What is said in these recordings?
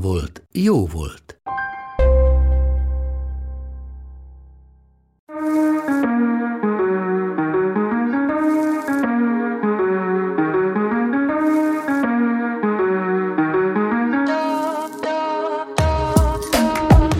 volt, jó volt.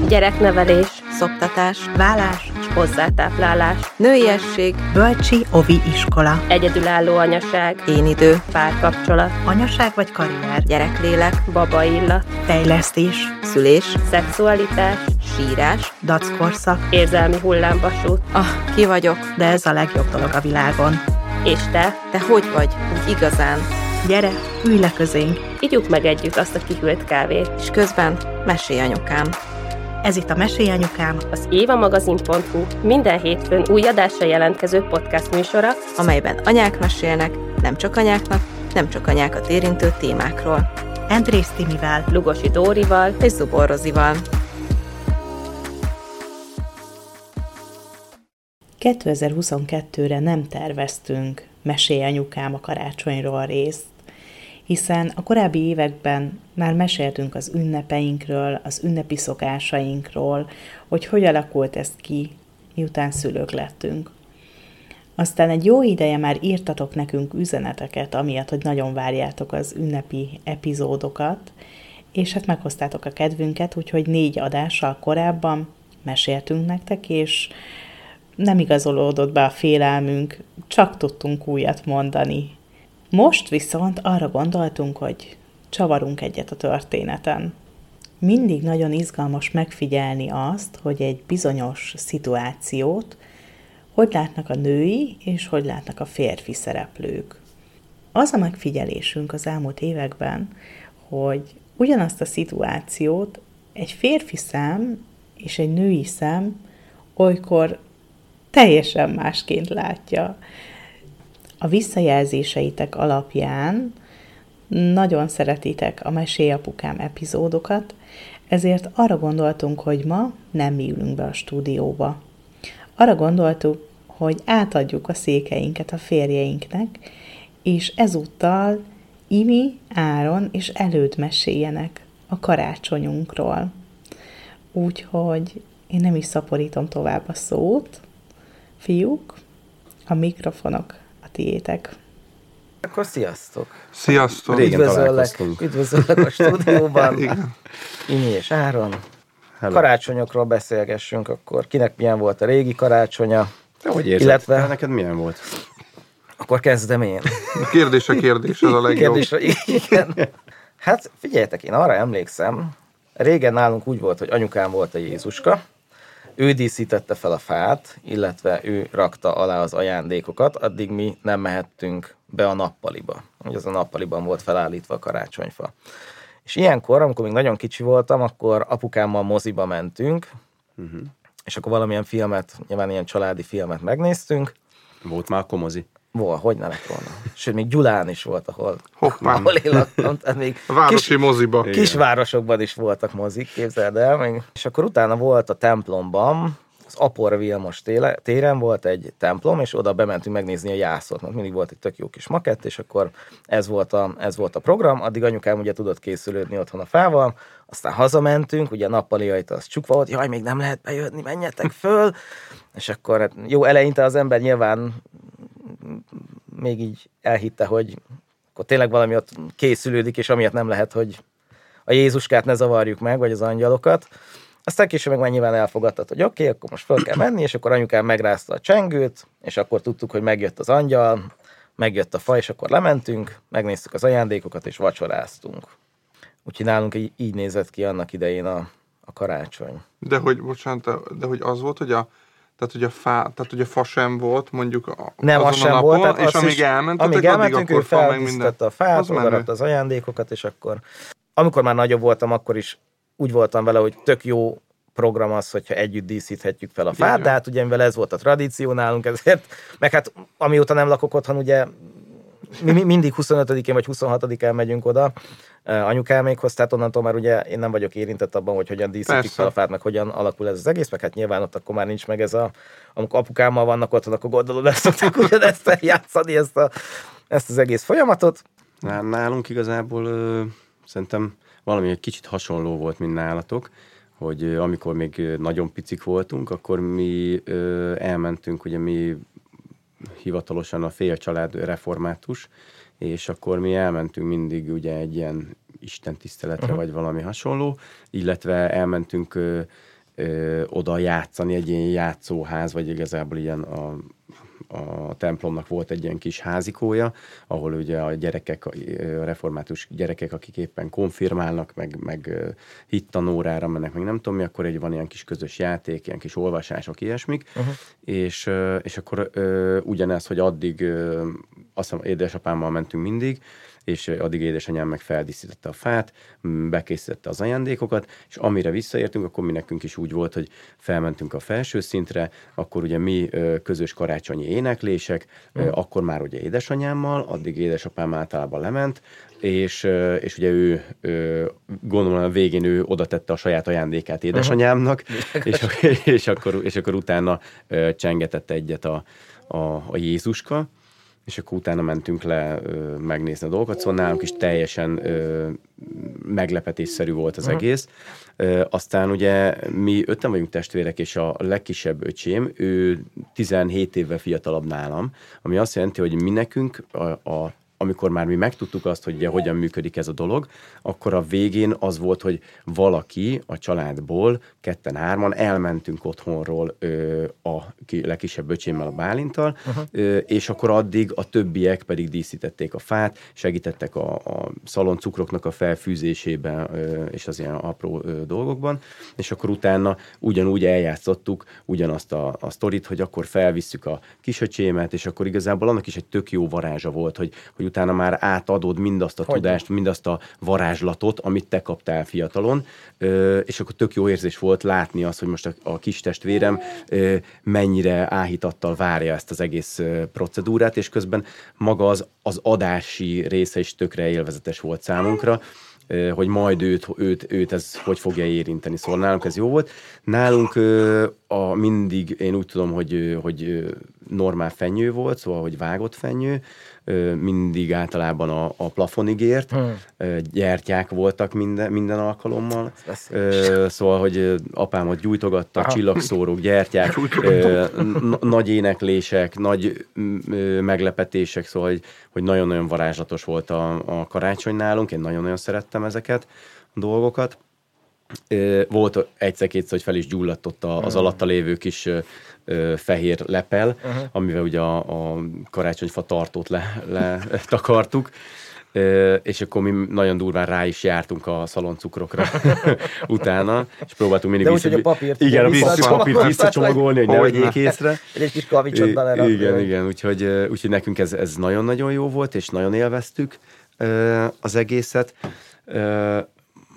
Gyereknevelés, szoptatás, vállás és hozzátáplálás, nőiesség, Bölcsi Ovi Iskola. egyedülálló anyaság, Én idő. párkapcsolat, Anyaság vagy karrier. gyereklélek, baba illat, Fejlesztés. szülés, szexualitás, Sírás. Dackorszak. érzelmi hullámvasút. Ah, ki vagyok, de ez a legjobb dolog a világon. És te, Te hogy vagy? Úgy igazán. Gyere, ülj le közénk. igyuk meg együtt azt a kihűlt kávét. És közben mesélj anyukám. Ez itt a Mesélj Anyukám, Az évamagazin.hu minden hétfőn új adásra jelentkező podcast műsora, amelyben anyák mesélnek, nem csak anyáknak, nem csak anyákat érintő témákról. Andrész Timivel. Lugosi Dórival, és Zubor Rozival. 2022-re nem terveztünk. Mesélj anyukám a karácsonyról részt, hiszen a korábbi években már meséltünk az ünnepeinkről, az ünnepi szokásainkról, hogy hogy alakult ez ki, miután szülők lettünk. Aztán egy jó ideje már írtatok nekünk üzeneteket, amiatt, hogy nagyon várjátok az ünnepi epizódokat, és hát meghoztátok a kedvünket, úgyhogy négy adással korábban meséltünk nektek, és nem igazolódott be a félelmünk, csak tudtunk újat mondani. Most viszont arra gondoltunk, hogy csavarunk egyet a történeten. Mindig nagyon izgalmas megfigyelni azt, hogy egy bizonyos szituációt hogy látnak a női és hogy látnak a férfi szereplők. Az a megfigyelésünk az elmúlt években, hogy ugyanazt a szituációt egy férfi szem és egy női szem olykor teljesen másként látja. A visszajelzéseitek alapján nagyon szeretitek a Mesélyapukám epizódokat, ezért arra gondoltunk, hogy ma nem mi ülünk be a stúdióba. Arra gondoltuk, hogy átadjuk a székeinket a férjeinknek, és ezúttal Imi, Áron és előd meséljenek a karácsonyunkról. Úgyhogy én nem is szaporítom tovább a szót. Fiúk, a mikrofonok tiétek. Akkor sziasztok! Sziasztok! Régen Üdvözöllek, üdvözöllek a stúdióban. Igen. Imi és Áron. Hello. Karácsonyokról beszélgessünk akkor. Kinek milyen volt a régi karácsonya? Te hogy érzed? Illetve- Illetve... Neked milyen volt? Akkor kezdem én. A kérdés a kérdés, ez a legjobb. Kérdésre, igen. Hát figyeljetek, én arra emlékszem, régen nálunk úgy volt, hogy anyukám volt a Jézuska, ő díszítette fel a fát, illetve ő rakta alá az ajándékokat, addig mi nem mehettünk be a nappaliba. Ugye az a nappaliban volt felállítva a karácsonyfa. És ilyenkor, amikor még nagyon kicsi voltam, akkor apukámmal moziba mentünk, uh-huh. és akkor valamilyen filmet, nyilván ilyen családi filmet megnéztünk, Volt már komozi. Vol, hogy ne lett volna. Sőt, még Gyulán is volt, ahol, Hoppá. ahol én laktam. Tehát még A városi moziba. Igen. kisvárosokban is voltak mozik, képzeld el. Még. És akkor utána volt a templomban, az Apor Vilmos téle, téren volt egy templom, és oda bementünk megnézni a jászot, mert mindig volt egy tök jó kis makett, és akkor ez volt a, ez volt a program, addig anyukám ugye tudott készülődni otthon a fával, aztán hazamentünk, ugye a nappali ajta az csukva volt, jaj, még nem lehet bejönni, menjetek föl, és akkor hát jó, eleinte az ember nyilván még így elhitte, hogy akkor tényleg valami ott készülődik, és amiatt nem lehet, hogy a Jézuskát ne zavarjuk meg, vagy az angyalokat. Aztán később meg már nyilván elfogadtad, hogy oké, okay, akkor most föl kell menni, és akkor anyukám megrázta a csengőt, és akkor tudtuk, hogy megjött az angyal, megjött a fa, és akkor lementünk, megnéztük az ajándékokat, és vacsoráztunk. Úgyhogy nálunk így, így nézett ki annak idején a, a karácsony. De hogy, bocsánat, de hogy az volt, hogy a Tehát, hogy a, fá, tehát, hogy a fa sem volt, mondjuk a, Nem, azon az sem a napon, volt. És amíg elmentetek, amíg elmentünk, addig ő akkor fa meg minden. a fát, Az odarakta az ajándékokat, és akkor amikor már nagyobb voltam, akkor is úgy voltam vele, hogy tök jó program az, hogyha együtt díszíthetjük fel a fát, de hát ugye mivel ez volt a tradíció nálunk, ezért, meg hát amióta nem lakok otthon, ugye mi mi- mindig 25-én vagy 26-án megyünk oda anyukámékhoz, tehát onnantól már ugye én nem vagyok érintett abban, hogy hogyan díszítik fel a fát, meg hogyan alakul ez az egész, meg hát nyilván ott akkor már nincs meg ez a, amikor apukámmal vannak otthon, akkor gondolod, ezt szokták ugyanezt eljátszani, ezt, a, ezt az egész folyamatot. Ná- Nálunk igazából ö, szerintem valami egy kicsit hasonló volt, mint nálatok, hogy ö, amikor még nagyon picik voltunk, akkor mi ö, elmentünk, ugye mi hivatalosan a fél család református, és akkor mi elmentünk mindig ugye egy ilyen Isten tiszteletre, uh-huh. vagy valami hasonló, illetve elmentünk ö, ö, oda játszani, egy ilyen játszóház, vagy igazából ilyen a, a templomnak volt egy ilyen kis házikója, ahol ugye a gyerekek, a református gyerekek, akik éppen konfirmálnak, meg, meg hittanórára mennek, meg nem tudom mi, akkor egy van ilyen kis közös játék, ilyen kis olvasások, ilyesmik, uh-huh. és, és akkor ugyanez, hogy addig azt hiszem édesapámmal mentünk mindig, és addig édesanyám meg feldíszítette a fát, bekészítette az ajándékokat, és amire visszaértünk, akkor mi nekünk is úgy volt, hogy felmentünk a felső szintre, akkor ugye mi közös karácsonyi éneklések, ö, akkor már ugye édesanyámmal, addig édesapám általában lement, és, és ugye ő, ö, gondolom a végén ő oda tette a saját ajándékát édesanyámnak, és, és, akkor, és akkor utána csengetett egyet a, a, a Jézuska, és akkor utána mentünk le ö, megnézni a dolgokat, szóval nálunk is teljesen ö, meglepetésszerű volt az egész. Ö, aztán ugye mi ötten vagyunk testvérek, és a legkisebb öcsém, ő 17 évvel fiatalabb nálam, ami azt jelenti, hogy mi nekünk a, a amikor már mi megtudtuk azt, hogy ugye hogyan működik ez a dolog, akkor a végén az volt, hogy valaki a családból, ketten-hárman elmentünk otthonról ö, a ki, legkisebb öcsémmel, a Bálintal, uh-huh. ö, és akkor addig a többiek pedig díszítették a fát, segítettek a, a szaloncukroknak a felfűzésében ö, és az ilyen apró ö, dolgokban, és akkor utána ugyanúgy eljátszottuk ugyanazt a, a sztorit, hogy akkor felvisszük a kisöcsémet, és akkor igazából annak is egy tök jó varázsa volt, hogy, hogy utána már átadod mindazt a Hogyne. tudást, mindazt a varázslatot, amit te kaptál fiatalon, ö, és akkor tök jó érzés volt látni azt, hogy most a, a kis testvérem ö, mennyire áhítattal várja ezt az egész ö, procedúrát, és közben maga az, az adási része is tökre élvezetes volt számunkra, hogy majd őt, őt, őt ez hogy fogja érinteni. Szóval nálunk ez jó volt. Nálunk a, mindig, én úgy tudom, hogy, hogy normál fenyő volt, szóval, hogy vágott fenyő, mindig általában a, a plafonig ért, Hmm. gyertyák voltak minden, minden alkalommal, szóval, hogy ö, apám ott gyújtogatta, Aha. csillagszórók, gyertyák, nagy éneklések, nagy meglepetések, szóval, hogy, hogy nagyon-nagyon varázslatos volt a, a karácsony nálunk, én nagyon-nagyon szerettem ezeket a dolgokat. Volt egyszer-kétszer, hogy fel is gyulladt ott az alatta lévő kis ö, fehér lepel, uh-huh. amivel ugye a, a karácsonyfa tartót le, le takartuk. Ö, és akkor mi nagyon durván rá is jártunk a szaloncukrokra utána, és próbáltunk mindig De úgy, hogy a papírt igen, a vissza- papírt, visszacsomagolni, hogy ne vegyék észre. Egy, kis kavicsot belerakni. Igen, igen, úgyhogy, úgyhogy nekünk ez, ez nagyon-nagyon jó volt, és nagyon élveztük az egészet.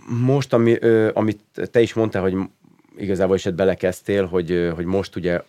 Most, ami, amit te is mondtál, hogy igazából is belekezdtél, hogy, hogy most ugye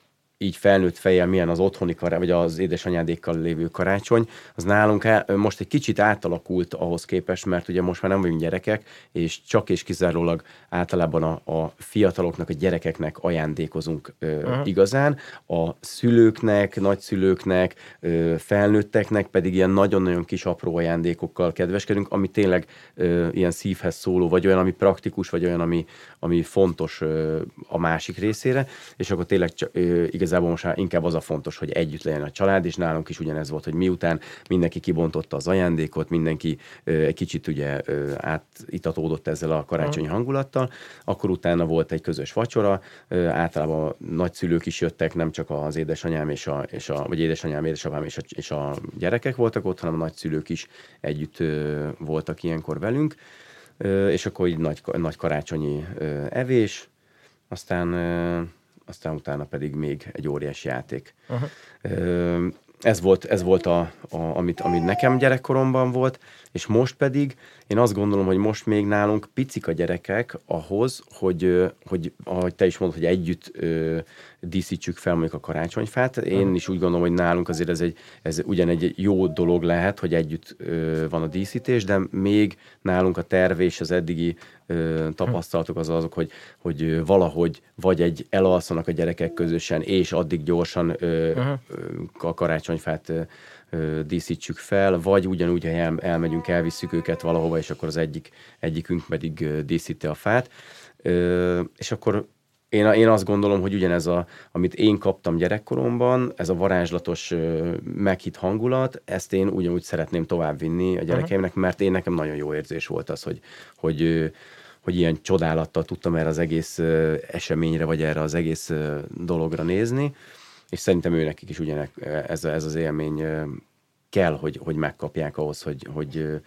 így felnőtt fejjel milyen az otthoni karácsony, vagy az édesanyádékkal lévő karácsony, az nálunk á- most egy kicsit átalakult ahhoz képest, mert ugye most már nem vagyunk gyerekek, és csak és kizárólag általában a, a fiataloknak, a gyerekeknek ajándékozunk ö, uh-huh. igazán, a szülőknek, nagyszülőknek, ö, felnőtteknek pedig ilyen nagyon-nagyon kis apró ajándékokkal kedveskedünk, ami tényleg ö, ilyen szívhez szóló, vagy olyan, ami praktikus, vagy olyan, ami, ami fontos ö, a másik részére, és akkor tényleg csak, ö, igazából most már inkább az a fontos, hogy együtt legyen a család, és nálunk is ugyanez volt, hogy miután mindenki kibontotta az ajándékot, mindenki egy kicsit ugye átitatódott ezzel a karácsonyi hangulattal, akkor utána volt egy közös vacsora, általában a nagyszülők is jöttek, nem csak az édesanyám és a, és a vagy édesanyám, édesapám és a, és a gyerekek voltak ott, hanem a nagyszülők is együtt voltak ilyenkor velünk, és akkor így nagy, nagy karácsonyi evés, aztán, aztán utána pedig még egy óriási játék. Uh-huh. Ez volt, ez volt a, a, amit, amit nekem gyerekkoromban volt, és most pedig én azt gondolom, hogy most még nálunk picik a gyerekek ahhoz, hogy, hogy ahogy te is mondod, hogy együtt ö, díszítsük fel mondjuk a karácsonyfát. Én is úgy gondolom, hogy nálunk azért ez, egy, ez ugyan egy jó dolog lehet, hogy együtt ö, van a díszítés, de még nálunk a terv és az eddigi ö, tapasztalatok az azok, hogy, hogy valahogy vagy egy elalszanak a gyerekek közösen, és addig gyorsan ö, uh-huh. a karácsonyfát ö, díszítsük fel, vagy ugyanúgy, ha el, elmegyünk, elvisszük őket valahova, és akkor az egyik, egyikünk pedig díszíti a fát. És akkor én, én azt gondolom, hogy ugyanez, a, amit én kaptam gyerekkoromban, ez a varázslatos meghitt hangulat, ezt én ugyanúgy szeretném továbbvinni a gyerekeimnek, mert én nekem nagyon jó érzés volt az, hogy, hogy hogy ilyen csodálattal tudtam erre az egész eseményre, vagy erre az egész dologra nézni és szerintem őnek is ugyanek ez, ez az élmény kell, hogy, hogy megkapják ahhoz, hogy, hogy,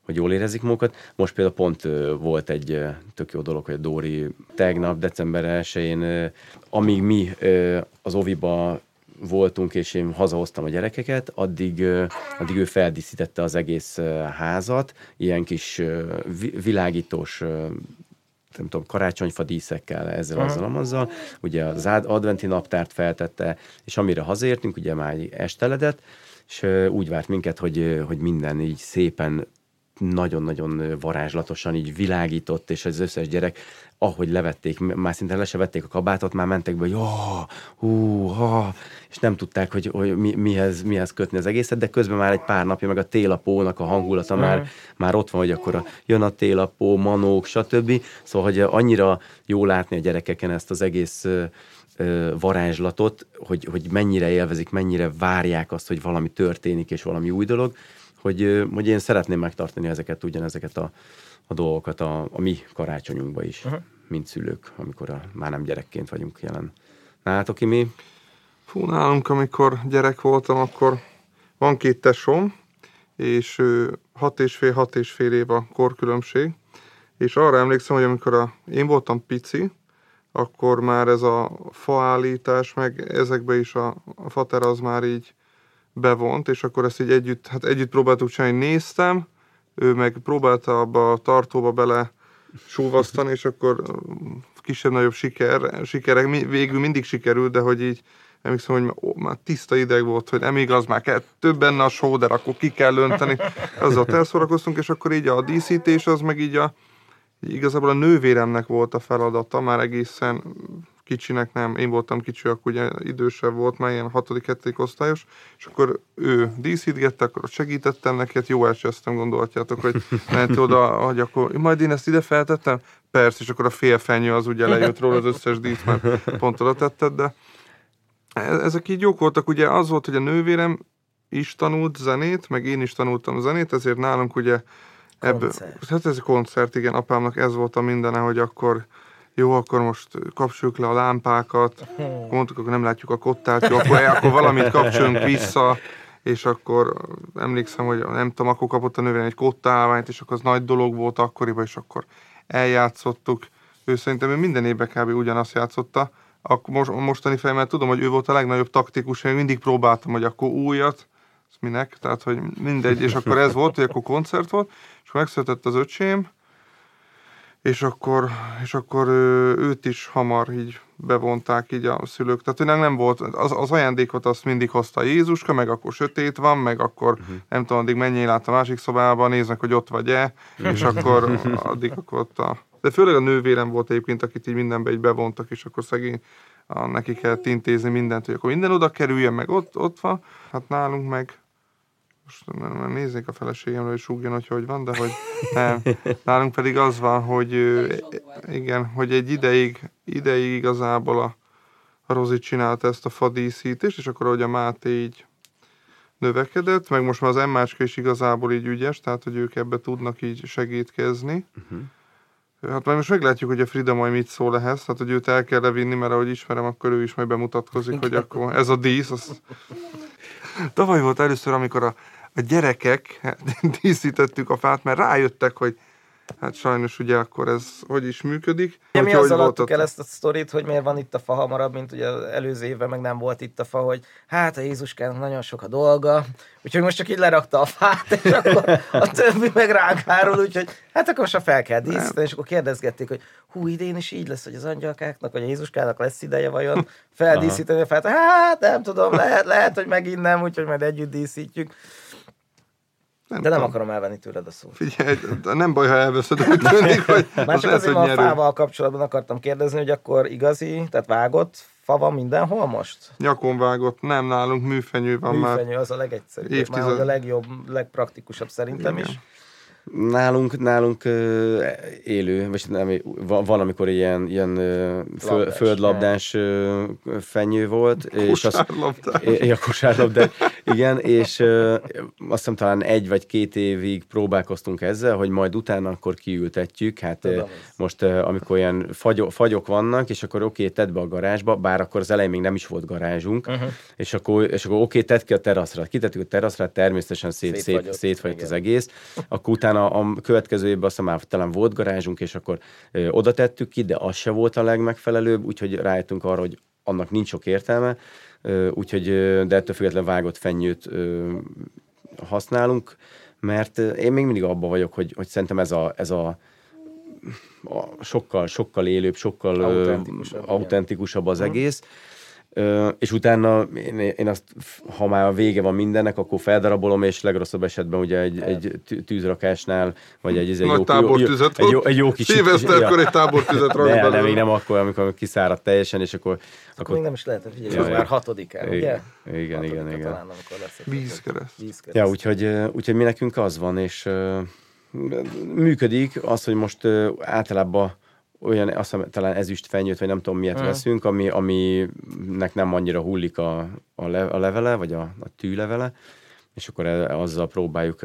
hogy jól érezik magukat. Most például pont volt egy tök jó dolog, hogy a Dóri tegnap, december 1-én, amíg mi az Oviba voltunk, és én hazahoztam a gyerekeket, addig, addig ő feldíszítette az egész házat, ilyen kis világítós nem tudom, karácsonyfa díszekkel, ezzel, uh-huh. azzal, azzal. Ugye az adventi naptárt feltette, és amire hazértünk, ugye már esteledett, és úgy várt minket, hogy, hogy minden így szépen nagyon-nagyon varázslatosan így világított, és az összes gyerek, ahogy levették, már szinte le se vették a kabátot, már mentek be, hogy oh, hú, ha, és nem tudták, hogy, hogy mi, mihez, mihez kötni az egészet, de közben már egy pár napja, meg a télapónak a hangulata mm. már, már ott van, hogy akkor a, jön a télapó, manók, stb. Szóval, hogy annyira jó látni a gyerekeken ezt az egész varázslatot, hogy, hogy mennyire élvezik, mennyire várják azt, hogy valami történik, és valami új dolog, hogy, hogy én szeretném megtartani ezeket, ugyanezeket a, a dolgokat a, a mi karácsonyunkba is, uh-huh. mint szülők, amikor a, már nem gyerekként vagyunk jelen. Nálatok mi? Fú, nálunk, amikor gyerek voltam, akkor van két tesóm, és hat és fél, hat és fél év a korkülönbség, és arra emlékszem, hogy amikor a, én voltam pici, akkor már ez a faállítás, meg ezekbe is a, a fater az már így bevont, és akkor ezt így együtt, hát együtt próbáltuk csinálni, néztem, ő meg próbálta abba a tartóba bele súvasztani, és akkor kisebb-nagyobb siker, sikerek, végül mindig sikerült, de hogy így emlékszem, hogy ó, már tiszta ideg volt, hogy nem igaz, már kell, több benne a sóder, akkor ki kell önteni. Azzal elszórakoztunk, és akkor így a díszítés az meg így a igazából a nővéremnek volt a feladata, már egészen kicsinek nem, én voltam kicsi, akkor ugye idősebb volt, már ilyen hatodik, hetedik osztályos, és akkor ő díszítgette, akkor segítettem neki, hát jó elcsesztem, gondolhatjátok, hogy ment oda, hogy akkor majd én ezt ide feltettem? Persze, és akkor a félfenyő az ugye lejött róla az összes dísz, mert pont oda tetted, de e-, ezek így jók voltak, ugye az volt, hogy a nővérem is tanult zenét, meg én is tanultam zenét, ezért nálunk ugye ebből, hát ez a koncert, igen, apámnak ez volt a mindene, hogy akkor jó, akkor most kapcsoljuk le a lámpákat, mondtuk, akkor nem látjuk a kottát, jó, akkor, akkor valamit kapcsolunk vissza, és akkor emlékszem, hogy nem tudom, akkor kapott a nővérem egy kottálványt, és akkor az nagy dolog volt akkoriban, és akkor eljátszottuk. Ő szerintem ő minden évben kb. ugyanazt játszotta. A most, mostani fejemmel tudom, hogy ő volt a legnagyobb taktikus, én mindig próbáltam, hogy akkor újat, minek, tehát hogy mindegy, és akkor ez volt, hogy akkor koncert volt, és akkor megszületett az öcsém, és akkor, és akkor őt is hamar így bevonták így a szülők. Tehát hogy nem volt, az, az ajándékot azt mindig hozta Jézuska, meg akkor sötét van, meg akkor uh-huh. nem tudom, addig mennyi lát a másik szobában, néznek, hogy ott vagy-e, és akkor addig akkor ott a... De főleg a nővérem volt egyébként, akit így mindenbe így bevontak, és akkor szegény a, neki kellett intézni mindent, hogy akkor minden oda kerüljön, meg ott, ott van. Hát nálunk meg most nem, nézzék a feleségemre, hogy súgjon, hogy hogy van, de hogy nem. Nálunk pedig az van, hogy igen, hogy egy ideig, ideig igazából a, a Rozi csinálta ezt a fadíszítést, és akkor, hogy a Máté így növekedett, meg most már az Emmácska is igazából így ügyes, tehát, hogy ők ebbe tudnak így segítkezni. Uh-huh. Hát majd most meglátjuk, hogy a Frida majd mit szól ehhez, tehát hogy őt el kell levinni, mert ahogy ismerem, akkor ő is majd bemutatkozik, hogy akkor ez a dísz. Az... Tavaly volt először, amikor a, a gyerekek díszítettük a fát, mert rájöttek, hogy hát sajnos ugye akkor ez hogy is működik. Ja, mi azzal adtuk el ezt a sztorit, hogy miért van itt a fa hamarabb, mint ugye az előző évben meg nem volt itt a fa, hogy hát a Jézuskának nagyon sok a dolga, úgyhogy most csak így lerakta a fát, és akkor a többi meg ránk úgyhogy hát akkor most fel kell díszíteni, és akkor kérdezgették, hogy hú, idén is így lesz, hogy az angyalkáknak, vagy a Jézuskának lesz ideje vajon feldíszíteni a fát. Hát nem tudom, lehet, lehet, hogy megint nem, úgyhogy majd együtt díszítjük. Nem De nem tudom. akarom elvenni tőled a szót. Figyelj, nem baj, ha elveszed, úgy tűnik, hogy Már az csak lehet, azért a fával kapcsolatban akartam kérdezni, hogy akkor igazi, tehát vágott fa van mindenhol most? Nyakon vágott, nem nálunk műfenyő van már. Műfenyő az a legegyszerűbb, már Évtized. hogy a legjobb, legpraktikusabb szerintem Igen. is. Nálunk, nálunk ö, élő, vagy nem, van, amikor ilyen, ilyen föl, Labdás, földlabdás ö, fenyő volt. És Kosárlabdás. I- a kosárlabdás, igen, és ö, azt hiszem talán egy vagy két évig próbálkoztunk ezzel, hogy majd utána akkor kiültetjük. Hát Tudom. most amikor ilyen fagyok, fagyok vannak, és akkor oké, okay, tedd be a garázsba, bár akkor az elején még nem is volt garázsunk, uh-huh. és akkor, és akkor oké, okay, tedd ki a teraszra. Kitettük a teraszra, természetesen szét, szét, Szétfagyott, igen. az egész. Akkor utána a következő évben azt már talán volt garázsunk, és akkor ö, oda tettük ki, de az se volt a legmegfelelőbb, úgyhogy rájöttünk arra, hogy annak nincs sok értelme, ö, úgyhogy, de ettől függetlenül vágott fenyőt ö, használunk, mert én még mindig abban vagyok, hogy, hogy szerintem ez a, ez a, a sokkal, sokkal élőbb, sokkal Autentikusabb, autentikusabb az egész. Ö, és utána én, én azt, ha már a vége van mindennek, akkor feldarabolom, és legrosszabb esetben ugye egy, egy tű- tűzrakásnál, vagy egy, egy, Nagy jó, tábortüzet jó, egy, jó, egy jó kis... Szilveszterkor egy tábortüzet rak ne, nem, még nem akkor, amikor kiszáradt teljesen, és akkor... Akkor még nem is lehet, hogy figyelj, Ja, ez ja. már hatodikán, ugye? Igen, igen, igen, igen. Talán, amikor lesz. Vízkereszt. Vízkereszt. Ja, úgyhogy, úgyhogy mi nekünk az van, és működik az, hogy most általában olyan, azt hiszem, talán ezüst fenyőt, vagy nem tudom miért Mhm. veszünk, ami, aminek nem annyira hullik a, a, le, a levele, vagy a, a tűlevele, és akkor e- azzal próbáljuk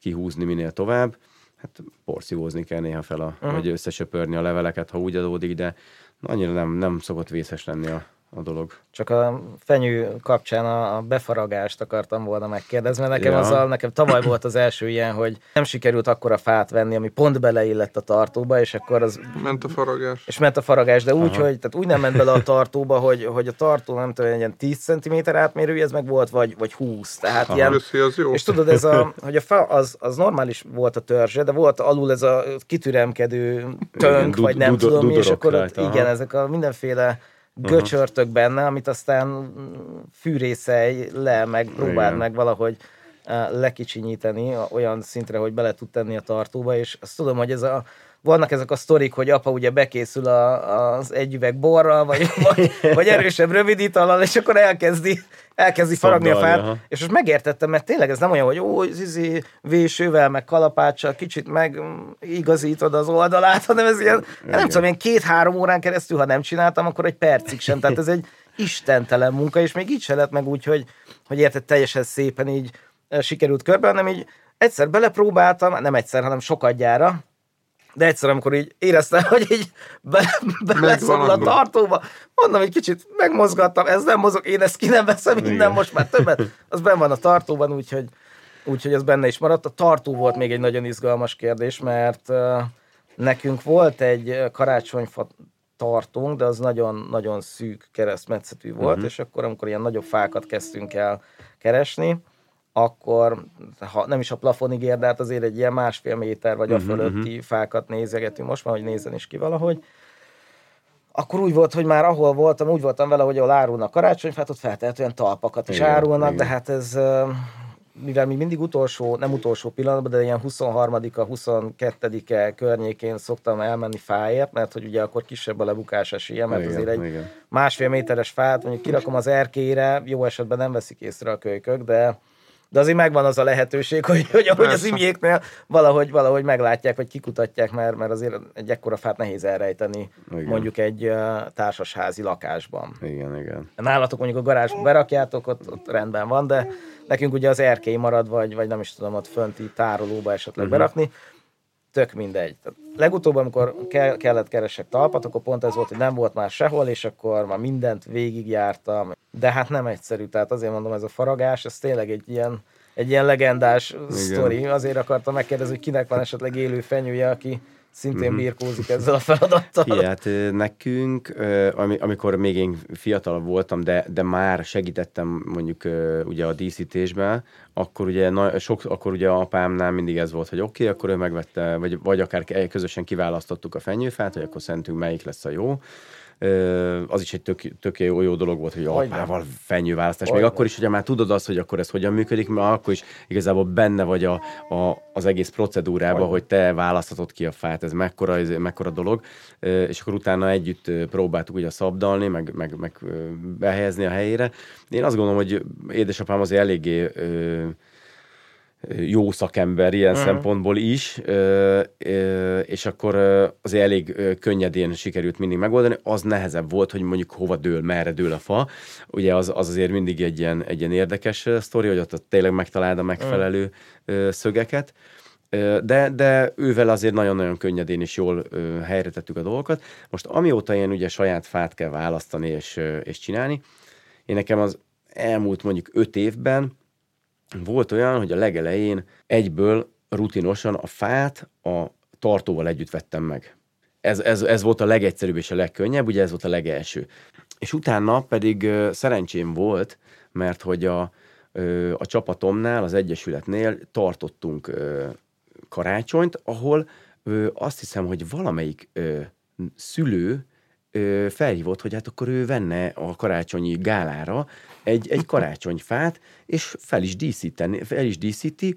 kihúzni minél tovább. Hát porszívózni kell néha fel, a, Mhm. vagy összesöpörni a leveleket, ha úgy adódik, de annyira nem, nem szokott vészes lenni a, a dolog. Csak a fenyő kapcsán a a befaragást akartam volna megkérdezni, mert nekem, Ja. azzal, nekem tavaly volt az első ilyen, hogy nem sikerült akkora fát venni, ami pont beleillett a tartóba, és akkor az Ment a faragás. és ment a faragás, de úgy, hogy, tehát úgy nem ment bele a tartóba, hogy, hogy a tartó nem tudom, egy ilyen 10 cm átmérője ez meg volt, vagy, vagy 20. Tehát Aha. ilyen, az jó. és tudod, ez a, hogy a fa az, az normális volt a törzse, de volt alul ez a kitüremkedő tönk, du- vagy nem tudom és akkor ott, aha. igen, ezek a mindenféle göcsörtök benne, amit aztán fűrészelj le, meg próbáld Igen. meg valahogy eh, lekicsinyíteni olyan szintre, hogy bele tud tenni a tartóba, és azt tudom, hogy ez a vannak ezek a sztorik, hogy apa ugye bekészül a, az egy üveg borral, vagy, vagy, vagy erősebb rövid itallal, és akkor elkezdi, elkezdi faragni a fát. aha. És most megértettem, mert tényleg ez nem olyan, hogy ó, zizi, vésővel, meg kalapáccsal kicsit meg mm, igazítod az oldalát, hanem ez ilyen, nem tudom, ilyen két-három órán keresztül, ha nem csináltam, akkor egy percig sem. Tehát ez egy istentelen munka, és még így se lett meg úgy, hogy, hogy érted, teljesen szépen így eh, sikerült körbe, hanem így egyszer belepróbáltam, nem egyszer, hanem sokadjára, de egyszer, amikor így éreztem, hogy így be, beleszorul a tartóba, mondom, egy kicsit megmozgattam, ez nem mozog, én ezt ki nem veszem innen Igen. most már többet. Az benn van a tartóban, úgyhogy, úgyhogy ez benne is maradt. A tartó volt még egy nagyon izgalmas kérdés, mert uh, nekünk volt egy karácsonyfa tartónk, de az nagyon-nagyon szűk keresztmetszetű volt, uh-huh. és akkor, amikor ilyen nagyobb fákat kezdtünk el keresni, akkor ha nem is a plafonig ér, de hát azért egy ilyen másfél méter vagy a fölötti uh-huh. fákat nézegetünk most már, hogy nézzen is ki valahogy. Akkor úgy volt, hogy már ahol voltam, úgy voltam vele, hogy ahol árulnak karácsonyfát, ott feltehetően talpakat is Igen, árulnak, igen. de hát ez, mivel mi mindig utolsó, nem utolsó pillanatban, de ilyen 23-a, 22-e környékén szoktam elmenni fáért, mert hogy ugye akkor kisebb a lebukás esélye, mert Igen, azért egy igen. másfél méteres fát, mondjuk kirakom az erkélyre, jó esetben nem veszik észre a kölykök, de de azért megvan az a lehetőség, hogy, hogy ahogy az imjéknél valahogy, valahogy meglátják, vagy kikutatják, mert, mert azért egy ekkora fát nehéz elrejteni Igen. mondjuk egy társasházi lakásban. Igen, igen. Nálatok mondjuk a garázsba berakjátok, ott, ott rendben van, de nekünk ugye az erkély marad, vagy, vagy nem is tudom, ott fönti tárolóba esetleg uh-huh. berakni. Tök mindegy. Tehát legutóbb, amikor ke- kellett keresek talpat, akkor pont ez volt, hogy nem volt már sehol, és akkor már mindent végigjártam. De hát nem egyszerű, tehát azért mondom, ez a faragás, ez tényleg egy ilyen egy ilyen legendás sztori. Azért akartam megkérdezni, hogy kinek van esetleg élő fenyője, aki szintén Mhm. birkózik ezzel a feladattal. Ki, hát nekünk, amikor még én fiatal voltam, de, de már segítettem mondjuk ugye a díszítésben, akkor ugye, na, sok, akkor ugye apámnál mindig ez volt, hogy oké, okay, akkor ő megvette, vagy, vagy akár közösen kiválasztottuk a fenyőfát, hogy akkor szerintünk melyik lesz a jó. Az is egy tök, tök jó, jó dolog volt, hogy apával fenyőválasztás. Még akkor is, ugye már tudod azt, hogy akkor ez hogyan működik, mert akkor is igazából benne vagy a, a, az egész procedúrában, hogy te választhatod ki a fát, ez mekkora, ez mekkora dolog, és akkor utána együtt próbáltuk ugye szabdalni, meg, meg, meg behelyezni a helyére. Én azt gondolom, hogy édesapám azért eléggé jó szakember ilyen Mhm. szempontból is, és akkor azért elég könnyedén sikerült mindig megoldani. Az nehezebb volt, hogy mondjuk hova dől, merre dől a fa. Ugye az, az azért mindig egy ilyen, egy ilyen érdekes sztori, hogy ott, ott tényleg megtaláld a megfelelő ö, szögeket. De, de ővel azért nagyon-nagyon könnyedén és jól helyre tettük a dolgokat. Most amióta én ugye saját fát kell választani és, és csinálni, én nekem az elmúlt mondjuk öt évben volt olyan, hogy a legelején egyből rutinosan a fát a tartóval együtt vettem meg. Ez, ez, ez volt a legegyszerűbb és a legkönnyebb, ugye ez volt a legelső. És utána pedig szerencsém volt, mert hogy a, a csapatomnál, az Egyesületnél tartottunk karácsonyt, ahol azt hiszem, hogy valamelyik szülő ö, felhívott, hogy hát akkor ő venne a karácsonyi gálára egy, egy karácsonyfát, és fel is díszíteni, fel is díszíti,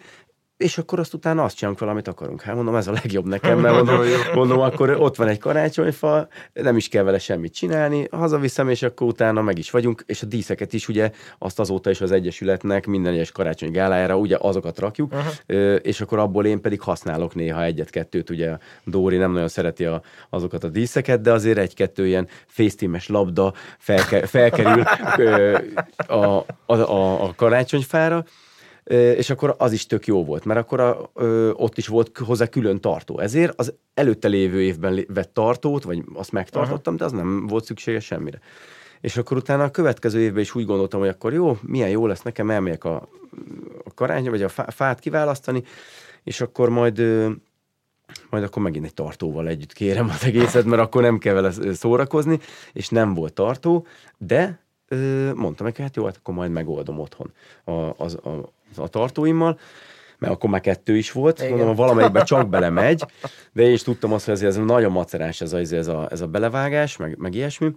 és akkor azt utána azt csinálunk vele, amit akarunk. Hát mondom, ez a legjobb nekem, mert mondom, mondom, akkor ott van egy karácsonyfa, nem is kell vele semmit csinálni, hazaviszem, és akkor utána meg is vagyunk, és a díszeket is ugye azt azóta is az Egyesületnek minden egyes karácsony gálájára ugye azokat rakjuk, uh-huh. és akkor abból én pedig használok néha egyet-kettőt, ugye Dóri nem nagyon szereti a, azokat a díszeket, de azért egy-kettő ilyen fésztímes labda felke, felkerül a, a, a, a karácsonyfára, és akkor az is tök jó volt, mert akkor a, ö, ott is volt hozzá külön tartó. Ezért az előtte lévő évben vett tartót, vagy azt megtartottam, de az nem volt szükséges semmire. És akkor utána a következő évben is úgy gondoltam, hogy akkor jó, milyen jó lesz nekem, elmegyek a, a karány, vagy a fá- fát kiválasztani, és akkor majd ö, majd akkor megint egy tartóval együtt kérem az egészet, mert akkor nem kell vele szórakozni, és nem volt tartó, de mondtam neki, hát jó, hát akkor majd megoldom otthon a, az, a, a tartóimmal, mert akkor már kettő is volt, Igen. mondom, valamelyikben csak belemegy, de én is tudtam azt, hogy azért ez nagyon macerás ez a, ez a, ez a belevágás, meg, meg ilyesmi,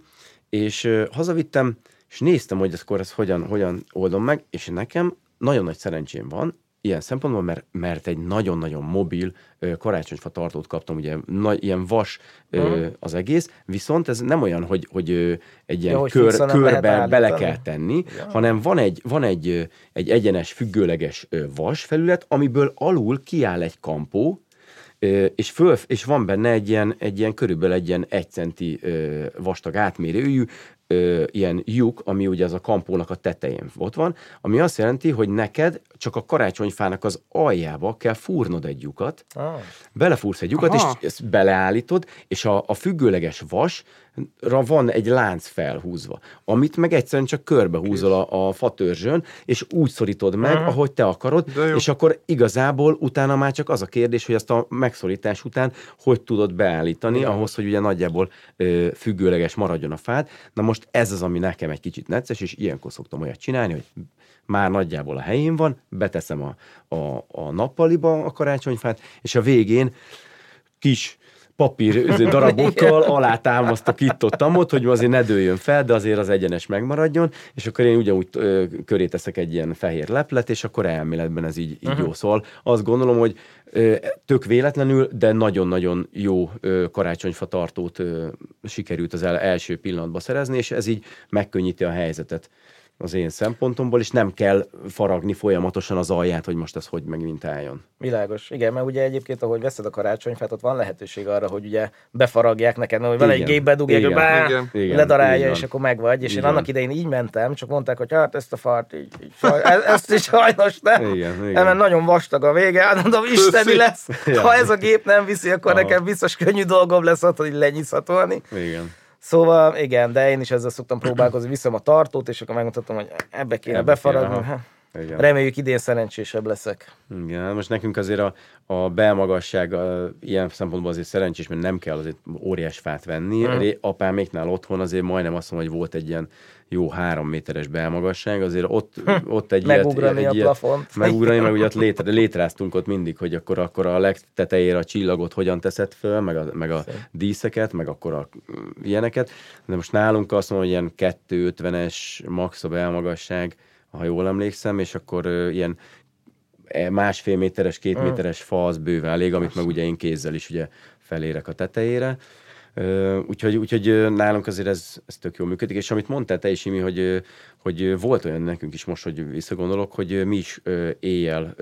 és ö, hazavittem, és néztem, hogy akkor ezt hogyan, hogyan oldom meg, és nekem nagyon nagy szerencsém van, ilyen szempontból, mert, mert egy nagyon-nagyon mobil karácsonyfa tartót kaptam, ugye nagy, ilyen vas Mhm. az egész, viszont ez nem olyan, hogy, hogy egy ilyen Ja, kör, körbe bele kell tenni, hanem van egy, van egy, egy egyenes, függőleges vas felület, amiből alul kiáll egy kampó, és, föl, és van benne egy ilyen, egy ilyen körülbelül egy ilyen egy centi vastag átmérőjű ö, ilyen lyuk, ami ugye az a kampónak a tetején ott van, ami azt jelenti, hogy neked csak a karácsonyfának az aljába kell fúrnod egy lyukat, Ah. belefúrsz egy lyukat, Aha. és ezt beleállítod, és a, a függőleges vasra van egy lánc felhúzva, amit meg egyszerűen csak körbehúzol a, a fatörzsön, és úgy szorítod meg, Aha. ahogy te akarod, és akkor igazából utána már csak az a kérdés, hogy azt a megszorítás után hogy tudod beállítani, Igen. ahhoz, hogy ugye nagyjából ö, függőleges maradjon a fád. Na most ez az, ami nekem egy kicsit necces, és ilyenkor szoktam olyat csinálni, hogy már nagyjából a helyén van, beteszem a, a, a nappaliba a karácsonyfát, és a végén kis papír darabokkal alátámasztok itt ott amott, hogy azért ne dőljön fel, de azért az egyenes megmaradjon, és akkor én ugyanúgy ö, köré teszek egy ilyen fehér leplet, és akkor elméletben ez így, így Mhm. jó. Szóval azt gondolom, hogy ö, tök véletlenül, de nagyon-nagyon jó ö, karácsonyfa tartót ö, sikerült az el, első pillanatban szerezni, és ez így megkönnyíti a helyzetet az én szempontomból, és nem kell faragni folyamatosan az alját, hogy most ez hogy megint álljon. Világos. Igen, mert ugye egyébként, ahogy veszed a karácsonyfát, ott van lehetőség arra, hogy ugye befaragják neked, hogy vele egy Igen. gépbe dugják, hogy Igen. bá, Igen. Igen, ledarálja, van. és akkor megvagy. És Így én annak idején így mentem, csak mondták, hogy hát ezt a fart így, így saj, e- ezt is sajnos nem. Igen, igen. Mert nagyon vastag a vége, hát mondom, isteni lesz. Ha ez a gép nem viszi, akkor Aha. nekem biztos könnyű dolgom lesz ott, hogy lenyiszatolni. Igen. Szóval igen, de én is ezzel szoktam próbálkozni, viszem a tartót, és akkor megmutatom, hogy ebbe kéne Ebbe befaragni. kéne. Ha. Igen. Reméljük idén szerencsésebb leszek. Igen, hát most nekünk azért a, a belmagasság a, ilyen szempontból azért szerencsés, mert nem kell azért óriás fát venni. Mhm. Mm. Apáméknál otthon azért majdnem azt mondom, hogy volt egy ilyen jó három méteres belmagasság, azért ott, ott egy Megugrani ilyet, a egy ilyet, plafont. Megugrani, meg ugye ott létre, létráztunk ott mindig, hogy akkor, akkor a legtetejére a csillagot hogyan teszed föl, meg a, meg a díszeket, meg akkor a ilyeneket. De most nálunk azt mondom, hogy ilyen 250-es max a belmagasság, ha jól emlékszem, és akkor ilyen e, másfél méteres, két Mm. méteres fa az bőven elég, amit meg ugye én kézzel is ugye felérek a tetejére. Úgyhogy, úgyhogy nálunk azért ez, ez tök jól működik, és amit mondtál te is, Imi, hogy, hogy volt olyan nekünk is most, hogy visszagondolok, hogy mi is éjjel,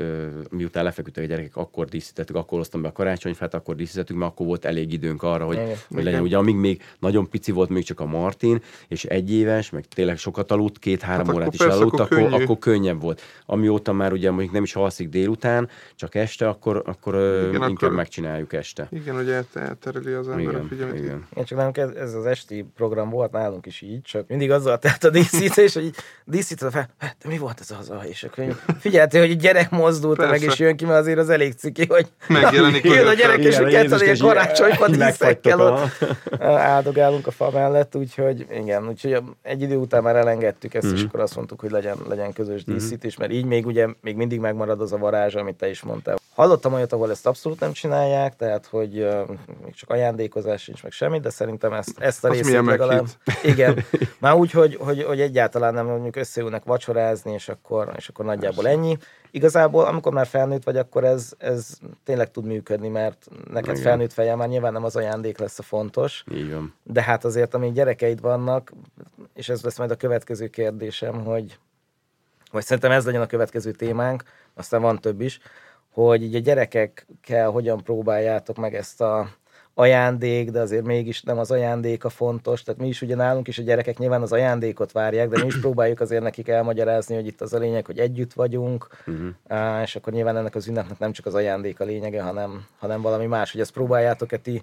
miután lefeküdtek a gyerekek, akkor díszítettük, akkor hoztam be a karácsonyfát, akkor díszítettük, mert akkor volt elég időnk arra, hogy, Igen. hogy legyen. Ugye amíg még nagyon pici volt, még csak a Martin, és egy éves, meg tényleg sokat aludt, két-három Hát órát is persze, elaludt, akkor könnyű. akkor könnyebb volt. Amióta már ugye mondjuk nem is alszik délután, csak este, akkor, akkor Igen, inkább akkor- megcsináljuk este. Igen, hogy el- eltereli az ember a Igen, figyelmet. igen. Igen, csak nálunk ez, ez az esti program volt nálunk is így, csak mindig azzal telt a díszítés, hogy így díszítve fel, "Hát, de mi volt ez az? És akkor így figyeltél, hogy egy gyerek mozdult, meg Persze. is jön ki, mert azért az elég ciki, hogy Megjelenik jön a gyerek, és hogy a kettő ilyen karácsonyfa díszekkel ott áldogálunk a fa mellett, úgyhogy igen, úgyhogy egy idő után már elengedtük ezt, Mhm. és akkor azt mondtuk, hogy legyen, legyen közös díszítés, mert így még ugye még mindig megmarad az a varázs, amit te is mondtál. Hallottam olyat, ahol ezt abszolút nem csinálják, tehát hogy uh, még csak ajándékozás sincs, meg semmi, de szerintem ezt, ezt a részét milyen legalább. Igen. Már úgy, hogy, hogy, hogy egyáltalán nem mondjuk összeülnek vacsorázni, és akkor, és akkor nagyjából ennyi. Igazából, amikor már felnőtt vagy, akkor ez, ez tényleg tud működni, mert neked Igen. felnőtt fejjel már nyilván nem az ajándék lesz a fontos, Így van. de hát azért, amíg gyerekeid vannak, és ez lesz majd a következő kérdésem, hogy vagy szerintem ez legyen a következő témánk, aztán van több is, hogy így a gyerekekkel hogyan próbáljátok meg ezt a ajándék, de azért mégis nem az ajándék a fontos. Tehát mi is ugye nálunk is a gyerekek nyilván az ajándékot várják, de mi is próbáljuk azért nekik elmagyarázni, hogy itt az a lényeg, hogy együtt vagyunk, uh-huh. és akkor nyilván ennek az ünnepnek nem csak az ajándék a lényege, hanem, hanem valami más, hogy ezt próbáljátok-e ti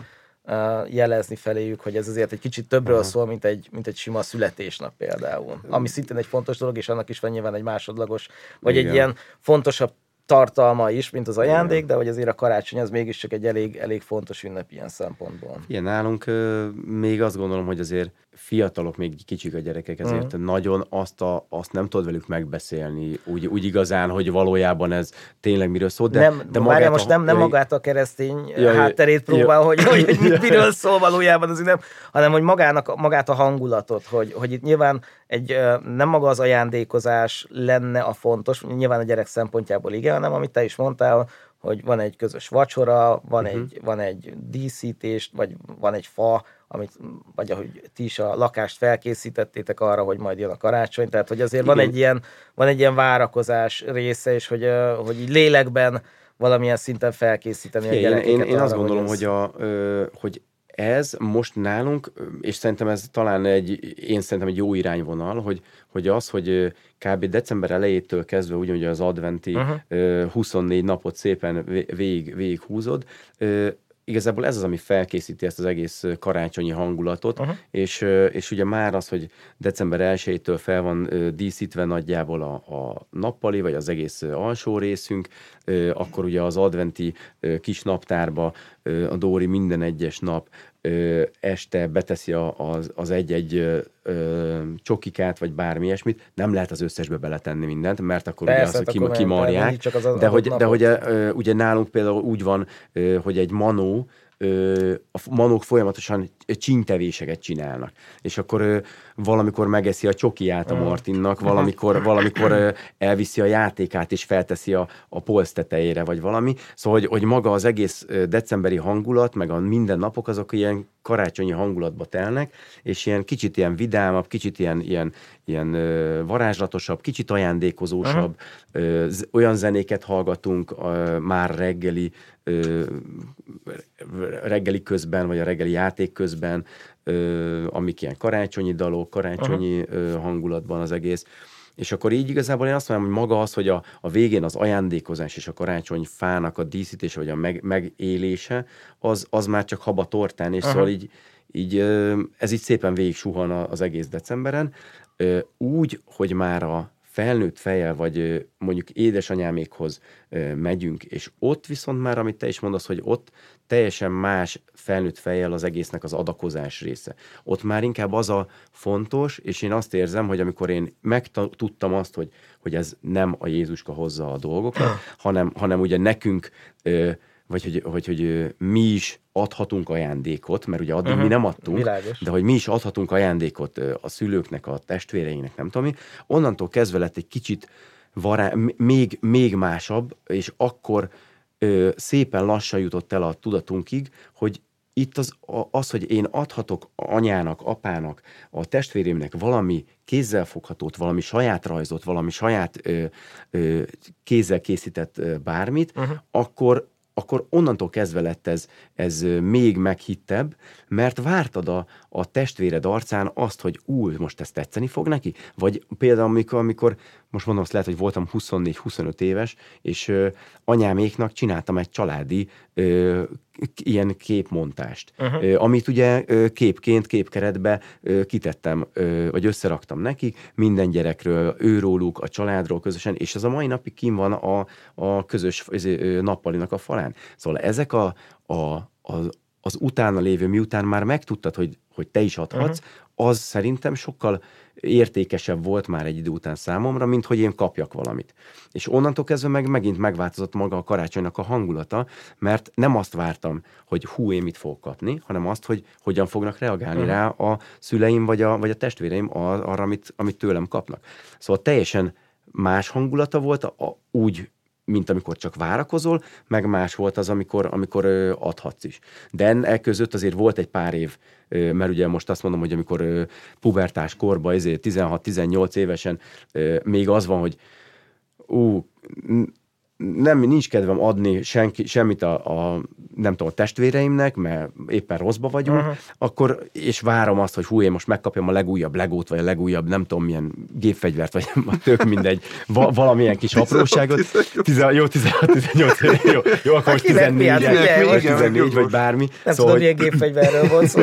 jelezni feléjük, hogy ez azért egy kicsit többről szól, mint egy, mint egy sima születésnap például. Ami szintén egy fontos dolog, és annak is van nyilván egy másodlagos, vagy Igen. egy ilyen fontosabb tartalma is, mint az ajándék, de hogy azért a karácsony az mégiscsak egy elég, elég fontos ünnep ilyen szempontból. Igen, nálunk még azt gondolom, hogy azért fiatalok, még kicsik a gyerekek, ezért Mhm. nagyon azt, a, azt nem tudod velük megbeszélni, úgy, úgy igazán, hogy valójában ez tényleg miről szól. De, nem, de magát most nem, nem jaj, magát a keresztény Ja, ja, hátterét próbál, hogy, hogy, hogy mit- miről szól valójában az ünnep, hanem hogy magának, magát a hangulatot, hogy, hogy itt nyilván egy, nem maga az ajándékozás lenne a fontos, nyilván a gyerek szempontjából igen, hanem amit te is mondtál, hogy van egy közös vacsora, van, uh-huh. egy, van egy díszítés, vagy van egy fa, amit, vagy ahogy ti is a lakást felkészítettétek arra, hogy majd jön a karácsony, tehát hogy azért van Igen. egy ilyen, van egy ilyen várakozás része, és hogy, hogy így lélekben valamilyen szinten felkészíteni a Igen, én, gyerekeket én, én arra, azt gondolom, ez- hogy, a, hogy ez most nálunk, és szerintem ez talán egy, én szerintem egy jó irányvonal, hogy, hogy az, hogy kb. december elejétől kezdve ugyanúgy az adventi Uh-huh. uh-huh. 24 napot szépen vé- végig, végig húzod, igazából ez az, ami felkészíti ezt az egész karácsonyi hangulatot, Uh-huh. és, és ugye már az, hogy december 1-től fel van díszítve nagyjából a, a nappali, vagy az egész alsó részünk, akkor ugye az adventi kis naptárba a Dóri minden egyes nap este beteszi az, az egy-egy csokikát, vagy bármi ilyesmit, nem lehet az összesbe beletenni mindent, mert akkor Persze, ugye az, hát hogy tehát kimarják. csak az de hogy, de hogy ö, ugye nálunk például úgy van, ö, hogy egy manó, ö, a manók folyamatosan csíntevéseket csinálnak. És akkor valamikor megeszi a csokiját a. Martinnak, valamikor, valamikor elviszi a játékát és felteszi a, a polc tetejére, vagy valami. Szóval, hogy, hogy maga az egész decemberi hangulat, meg a minden napok azok ilyen karácsonyi hangulatba telnek, és ilyen kicsit ilyen vidámabb, kicsit ilyen, ilyen, ilyen varázslatosabb, kicsit ajándékozósabb, z- olyan zenéket hallgatunk már reggeli reggeli közben, vagy a reggeli játék közben, ö, amik ilyen karácsonyi dalok, karácsonyi ö, hangulatban az egész. És akkor így igazából én azt mondom, hogy maga az, hogy a, a végén az ajándékozás és a karácsony fának a díszítése, vagy a meg, megélése, az, az már csak haba tortán, és Aha. szóval így, így ez így szépen végig suhan az egész decemberen. Úgy, hogy már a felnőtt fejjel, vagy mondjuk édesanyámékhoz megyünk, és ott viszont már, amit te is mondasz, hogy ott teljesen más felnőtt fejjel az egésznek az adakozás része. Ott már inkább az a fontos, és én azt érzem, hogy amikor én megtudtam azt, hogy, hogy ez nem a Jézuska hozza a dolgokat, hanem, hanem ugye nekünk vagy hogy, hogy, hogy mi is adhatunk ajándékot, mert ugye addig uh-huh. mi nem adtunk, Világos. de hogy mi is adhatunk ajándékot a szülőknek, a testvéreinknek, nem tudom mi, onnantól kezdve lett egy kicsit vará, még, még másabb, és akkor ö, szépen lassan jutott el a tudatunkig, hogy itt az, az, hogy én adhatok anyának, apának, a testvérémnek valami kézzelfoghatót, valami saját rajzot, valami saját ö, ö, kézzel készített ö, bármit, uh-huh. akkor akkor onnantól kezdve lett ez, ez még meghittebb, mert vártad a, a testvéred arcán azt, hogy új, most ezt tetszeni fog neki? Vagy például amikor, amikor most mondom, azt lehet, hogy voltam 24-25 éves, és ö, anyáméknak csináltam egy családi ö, ilyen képmontást, uh-huh. ö, amit ugye ö, képként, képkeretbe ö, kitettem, ö, vagy összeraktam neki, minden gyerekről, őróluk, a családról közösen, és ez a mai napig kim van a, a közös ö, nappalinak a falán. Szóval ezek a, a, a az utána lévő, miután már megtudtad, hogy, hogy te is adhatsz, uh-huh. az szerintem sokkal értékesebb volt már egy idő után számomra, mint hogy én kapjak valamit. És onnantól kezdve meg megint megváltozott maga a karácsonynak a hangulata, mert nem azt vártam, hogy hú, én mit fogok kapni, hanem azt, hogy hogyan fognak reagálni uh-huh. rá a szüleim vagy a, vagy a testvéreim arra, amit, amit tőlem kapnak. Szóval teljesen más hangulata volt, a, úgy mint amikor csak várakozol, meg más volt az, amikor, amikor adhatsz is. De e között azért volt egy pár év, mert ugye most azt mondom, hogy amikor pubertás korban, ezért 16-18 évesen még az van, hogy ú, nem, nincs kedvem adni senki, semmit a, a, nem tudom, a testvéreimnek, mert éppen rosszba vagyunk, uh-huh. akkor, és várom azt, hogy hú, én most megkapjam a legújabb legót, vagy a legújabb, nem tudom, milyen gépfegyvert, vagy tök mindegy, va, valamilyen kis apróságot. 16, jó, 16, 18, jó, jó akkor most 14, hát, vagy 14, vagy bármi. Nem szóval, tudom, milyen gépfegyverről volt szó,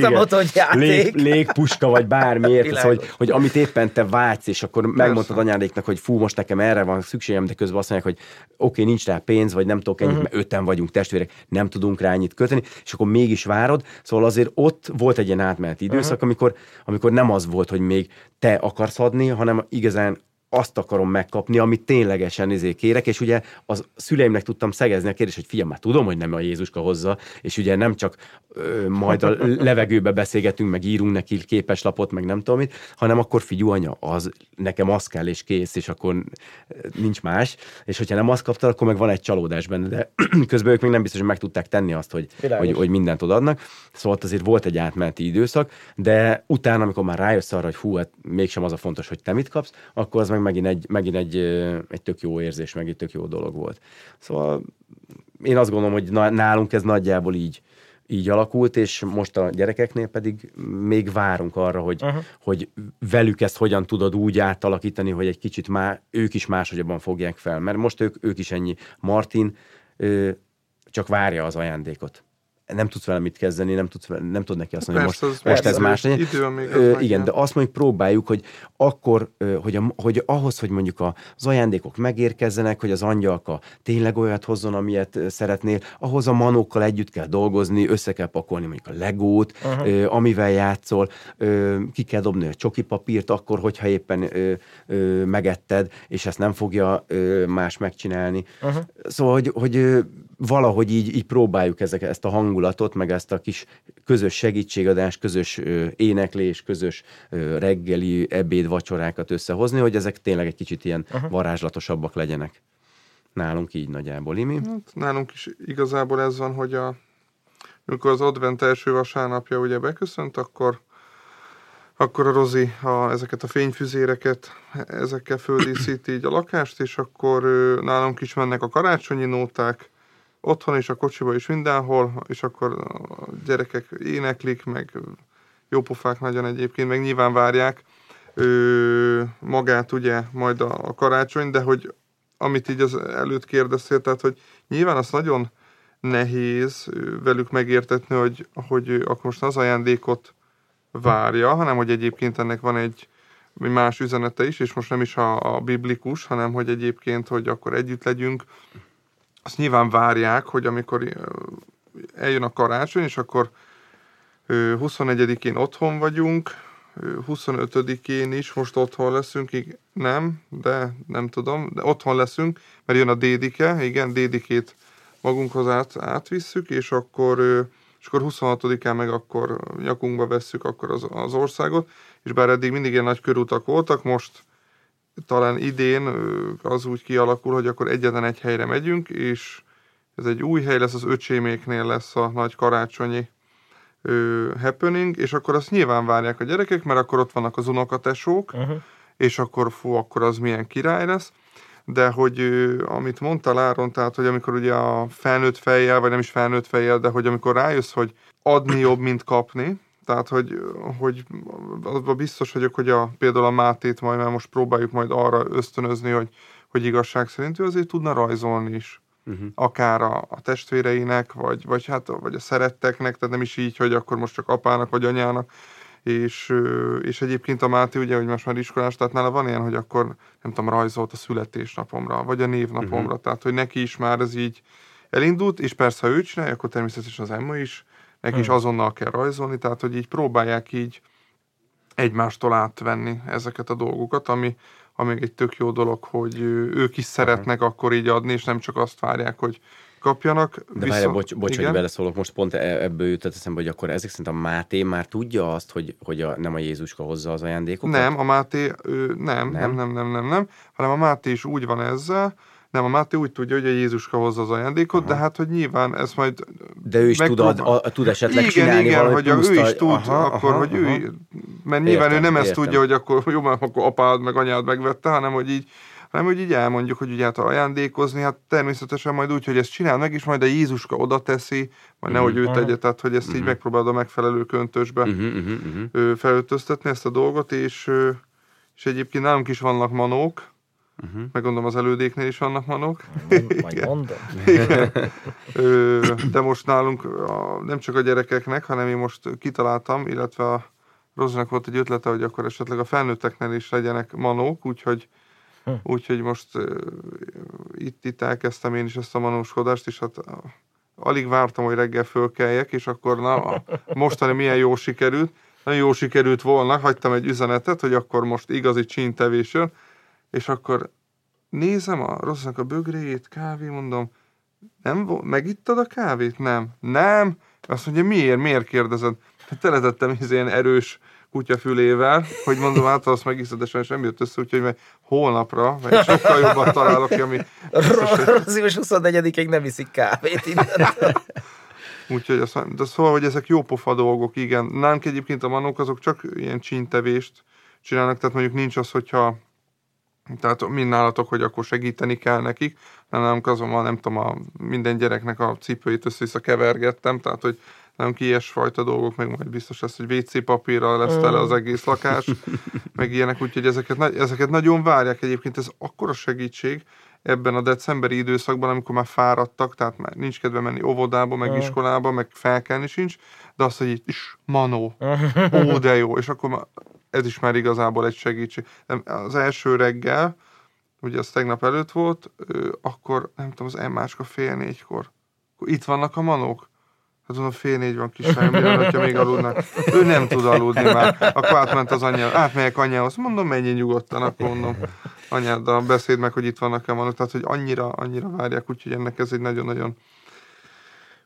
nem mondta, hogy játék. Lég, légpuska, vagy bármiért, az, hogy, hogy amit éppen te vágysz, és akkor megmondtad anyádéknak, hogy fú, most nekem erre van szükségem, de közben azt mondják, hogy oké, okay, nincs rá pénz, vagy nem tudok ennyit, uh-huh. mert öten vagyunk testvérek, nem tudunk rá ennyit költeni, és akkor mégis várod. Szóval azért ott volt egy ilyen átmeneti időszak, uh-huh. amikor, amikor nem az volt, hogy még te akarsz adni, hanem igazán azt akarom megkapni, amit ténylegesen izé kérek, és ugye az szüleimnek tudtam szegezni a kérdést, hogy fiam, már tudom, hogy nem a Jézuska hozza, és ugye nem csak ö, majd a levegőbe beszélgetünk, meg írunk neki képeslapot, meg nem tudom mit, hanem akkor figyú anya, az, nekem az kell, és kész, és akkor nincs más, és hogyha nem azt kaptad, akkor meg van egy csalódás benne, de közben ők még nem biztos, hogy meg tudták tenni azt, hogy, hogy, hogy mindent odaadnak. Szóval azért volt egy átmeneti időszak, de utána, amikor már rájössz arra, hogy hú, hát mégsem az a fontos, hogy te mit kapsz, akkor az meg megint egy, megint egy, egy tök jó érzés, meg egy tök jó dolog volt. Szóval én azt gondolom, hogy nálunk ez nagyjából így, így alakult, és most a gyerekeknél pedig még várunk arra, hogy, uh-huh. hogy velük ezt hogyan tudod úgy átalakítani, hogy egy kicsit már ők is máshogyan fogják fel. Mert most ők, ők is ennyi. Martin ö, csak várja az ajándékot nem tudsz vele mit kezdeni, nem, tudsz vele, nem tud neki azt mondani, hogy most, most ez más legyen. Ö, igen, de azt mondjuk próbáljuk, hogy akkor, hogy, a, hogy ahhoz, hogy mondjuk az ajándékok megérkezzenek, hogy az angyalka tényleg olyat hozzon, amilyet szeretnél, ahhoz a manókkal együtt kell dolgozni, össze kell pakolni mondjuk a legót, uh-huh. ö, amivel játszol, ö, ki kell dobni a csoki papírt, akkor, hogyha éppen ö, ö, megetted, és ezt nem fogja ö, más megcsinálni. Uh-huh. Szóval, hogy, hogy valahogy így, így próbáljuk ezek, ezt a hangulatot, meg ezt a kis közös segítségadás, közös ö, éneklés, közös ö, reggeli, ebéd, vacsorákat összehozni, hogy ezek tényleg egy kicsit ilyen uh-huh. varázslatosabbak legyenek. Nálunk így nagyjából, Imi? Hát, nálunk is igazából ez van, hogy a, amikor az advent első vasárnapja ugye beköszönt, akkor akkor a Rozi a, ezeket a fényfüzéreket, ezekkel földíszíti így a lakást, és akkor ö, nálunk is mennek a karácsonyi nóták, otthon is, a kocsiba is mindenhol, és akkor a gyerekek éneklik, meg jópofák nagyon egyébként, meg nyilván várják ö, magát ugye majd a, a karácsony, de hogy amit így az előtt kérdeztél, tehát hogy nyilván az nagyon nehéz velük megértetni, hogy, hogy akkor most az ajándékot várja, hanem hogy egyébként ennek van egy más üzenete is, és most nem is a, a biblikus, hanem hogy egyébként, hogy akkor együtt legyünk, azt nyilván várják, hogy amikor eljön a karácsony, és akkor ö, 21-én otthon vagyunk, ö, 25-én is most otthon leszünk, ig- nem, de nem tudom, de otthon leszünk, mert jön a dédike, igen, dédikét magunkhoz át, átvisszük, és akkor, és akkor 26-án meg akkor nyakunkba vesszük akkor az, az országot, és bár eddig mindig ilyen nagy körutak voltak, most talán idén az úgy kialakul, hogy akkor egyetlen egy helyre megyünk, és ez egy új hely lesz, az öcséméknél lesz a nagy karácsonyi ö, happening, és akkor azt nyilván várják a gyerekek, mert akkor ott vannak az unokatesók, uh-huh. és akkor fú, akkor az milyen király lesz. De hogy ö, amit mondta Láron, tehát hogy amikor ugye a felnőtt fejjel, vagy nem is felnőtt fejjel, de hogy amikor rájössz, hogy adni jobb, mint kapni, tehát, hogy, hogy abban biztos vagyok, hogy a, például a Mátét majd, mert most próbáljuk majd arra ösztönözni, hogy, hogy igazság szerint ő azért tudna rajzolni is. Uh-huh. Akár a, a testvéreinek, vagy, vagy, hát, vagy a szeretteknek, tehát nem is így, hogy akkor most csak apának vagy anyának. És, és egyébként a Máté ugye, hogy most már iskolás, tehát nála van ilyen, hogy akkor nem tudom, rajzolt a születésnapomra, vagy a névnapomra, uh-huh. tehát hogy neki is már ez így elindult, és persze, ha ő csinálja, akkor természetesen az Emma is, neki is azonnal kell rajzolni, tehát hogy így próbálják így egymástól átvenni ezeket a dolgokat, ami, ami egy tök jó dolog, hogy ők is szeretnek akkor így adni, és nem csak azt várják, hogy kapjanak. De várjál, bocs, bocs hogy beleszólok, most pont e- ebből jutott eszembe, hogy akkor ezek szerint a Máté már tudja azt, hogy, hogy a, nem a Jézuska hozza az ajándékokat? Nem, a Máté, ő, nem, nem, nem, nem, nem, nem, hanem a Máté is úgy van ezzel, nem, a Máté úgy tudja, hogy a Jézuska hozza az ajándékot, Aha. de hát, hogy nyilván ez majd... De ő is tud, ad, a, tud esetleg igen, csinálni igen, hogy a, ő is tud, aha, akkor, aha, hogy aha. ő... Mert nyilván Értem, ő nem ezt értem. tudja, hogy akkor jó, mert akkor apád meg anyád megvette, hanem hogy így hanem hogy így elmondjuk, hogy ugye hát ajándékozni, hát természetesen majd úgy, hogy ezt csinál meg, és majd a Jézuska oda teszi, majd nehogy ő tegye, tehát hogy ezt így megpróbálod a megfelelő köntösbe Uh-huh, uh-huh, uh-huh. ö, felöltöztetni ezt a dolgot, és, és egyébként nálunk is vannak manók, uh-huh. meg gondolom az elődéknél is vannak manók. Majd mondom. Ö, de most nálunk a, nem csak a gyerekeknek, hanem én most kitaláltam, illetve a Rozinak volt egy ötlete, hogy akkor esetleg a felnőtteknél is legyenek manók, úgyhogy úgyhogy most itt, itt elkezdtem én is ezt a manóskodást, és hát alig vártam, hogy reggel fölkeljek, és akkor na, mostani milyen jó sikerült. Nagyon jó sikerült volna, hagytam egy üzenetet, hogy akkor most igazi csíntevés jön, és akkor nézem a rossznak a bögréjét, kávé, mondom, nem, megittad a kávét? Nem. Nem? Azt mondja, miért? Miért kérdezed? Hát Teletettem ilyen erős kutyafülével, hogy mondom, hát azt megiszod, de sajnos nem jött össze, úgyhogy majd holnapra, vagy sokkal jobban találok ki, ami most 24-ig nem iszik kávét innen. Úgyhogy azt, de szóval, hogy ezek jó pofa dolgok, igen. Nálunk egyébként a manók azok csak ilyen csíntevést csinálnak, tehát mondjuk nincs az, hogyha tehát mind nálatok, hogy akkor segíteni kell nekik, nem nálunk azon van, nem tudom, a, minden gyereknek a cipőit össze-vissza kevergettem, tehát hogy nálunk ilyesfajta dolgok, meg majd biztos lesz, hogy WC papírral lesz tele az egész lakás, meg ilyenek, úgyhogy ezeket, ezeket nagyon várják egyébként, ez akkora segítség ebben a decemberi időszakban, amikor már fáradtak, tehát már nincs kedve menni óvodába, meg iskolába, meg felkelni sincs, de azt, hogy itt is manó, ó, de jó, és akkor már, ez is már igazából egy segítség. Nem, Az első reggel, ugye az tegnap előtt volt, akkor nem tudom, az emmáska fél négykor. Itt vannak a manók? Hát mondom, fél négy van kislány, hogyha még aludnak. Ő nem tud aludni már. Akkor átment az anyja, átmegyek anyához. Mondom, menj nyugodtan, akkor mondom anyáddal beszéd meg, hogy itt vannak-e manók. Tehát, hogy annyira, annyira várják, úgyhogy ennek ez egy nagyon-nagyon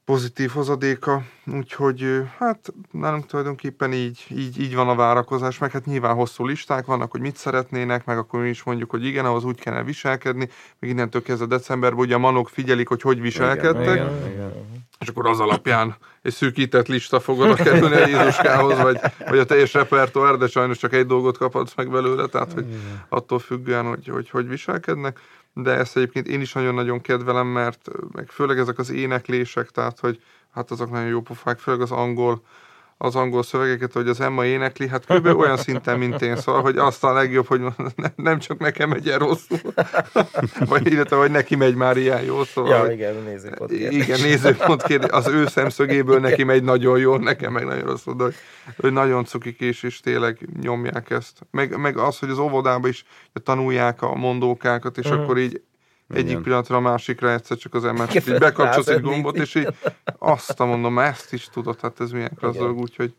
pozitív hozadéka, úgyhogy hát nálunk tulajdonképpen így, így, így van a várakozás, meg hát nyilván hosszú listák vannak, hogy mit szeretnének, meg akkor mi is mondjuk, hogy igen, ahhoz úgy kellene viselkedni, még innentől kezdve decemberben ugye a manok figyelik, hogy hogy viselkedtek, Igen, igen. és akkor az alapján egy szűkített lista fog oda kerülni a Jézuskához, vagy, vagy a teljes repertoár, de sajnos csak egy dolgot kaphatsz meg belőle, tehát hogy attól függően, hogy hogy, hogy viselkednek. De ezt egyébként én is nagyon-nagyon kedvelem, mert meg főleg ezek az éneklések, tehát hogy hát azok nagyon jó pofák, főleg az angol, az angol szövegeket, hogy az Emma énekli, hát kb. olyan szinten, mint én, szóval, hogy azt a legjobb, hogy nem csak nekem megy el rosszul, vagy, illetve, hogy neki megy már ilyen jó, szóval. Ja, igen, nézőpont kérdés. Igen, nézőpont kérdés. Az ő szemszögéből neki megy nagyon jól, nekem meg nagyon rosszul, de hogy, hogy nagyon cukik és, és tényleg nyomják ezt. Meg, meg az, hogy az óvodában is tanulják a mondókákat, és Mhm. akkor így egyik Igen. pillanatra a másikra egyszer csak az ember Igen, így bekapcsolsz egy gombot, és így azt mondom, ezt is tudod, hát ez milyen klassz dolog, úgyhogy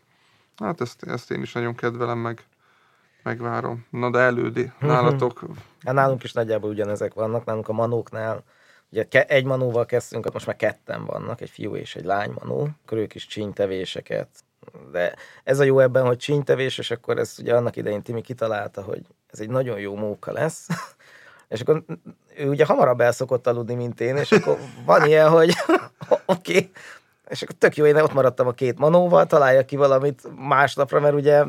hát ezt, ezt én is nagyon kedvelem, meg megvárom. Na de elődi, Mhm. nálatok Hát nálunk is nagyjából ugyanezek vannak, nálunk a manóknál, ugye egy manóval kezdtünk, most már ketten vannak, egy fiú és egy lány manó, akkor ők is csínytevéseket, de ez a jó ebben, hogy csínytevés, és akkor ezt ugye annak idején Timi kitalálta, hogy ez egy nagyon jó móka lesz, és akkor ő ugye hamarabb el szokott aludni, mint én, és akkor van ilyen, hogy oké, okay. és akkor tök jó, én ott maradtam a két manóval, találja ki valamit másnapra, mert ugye,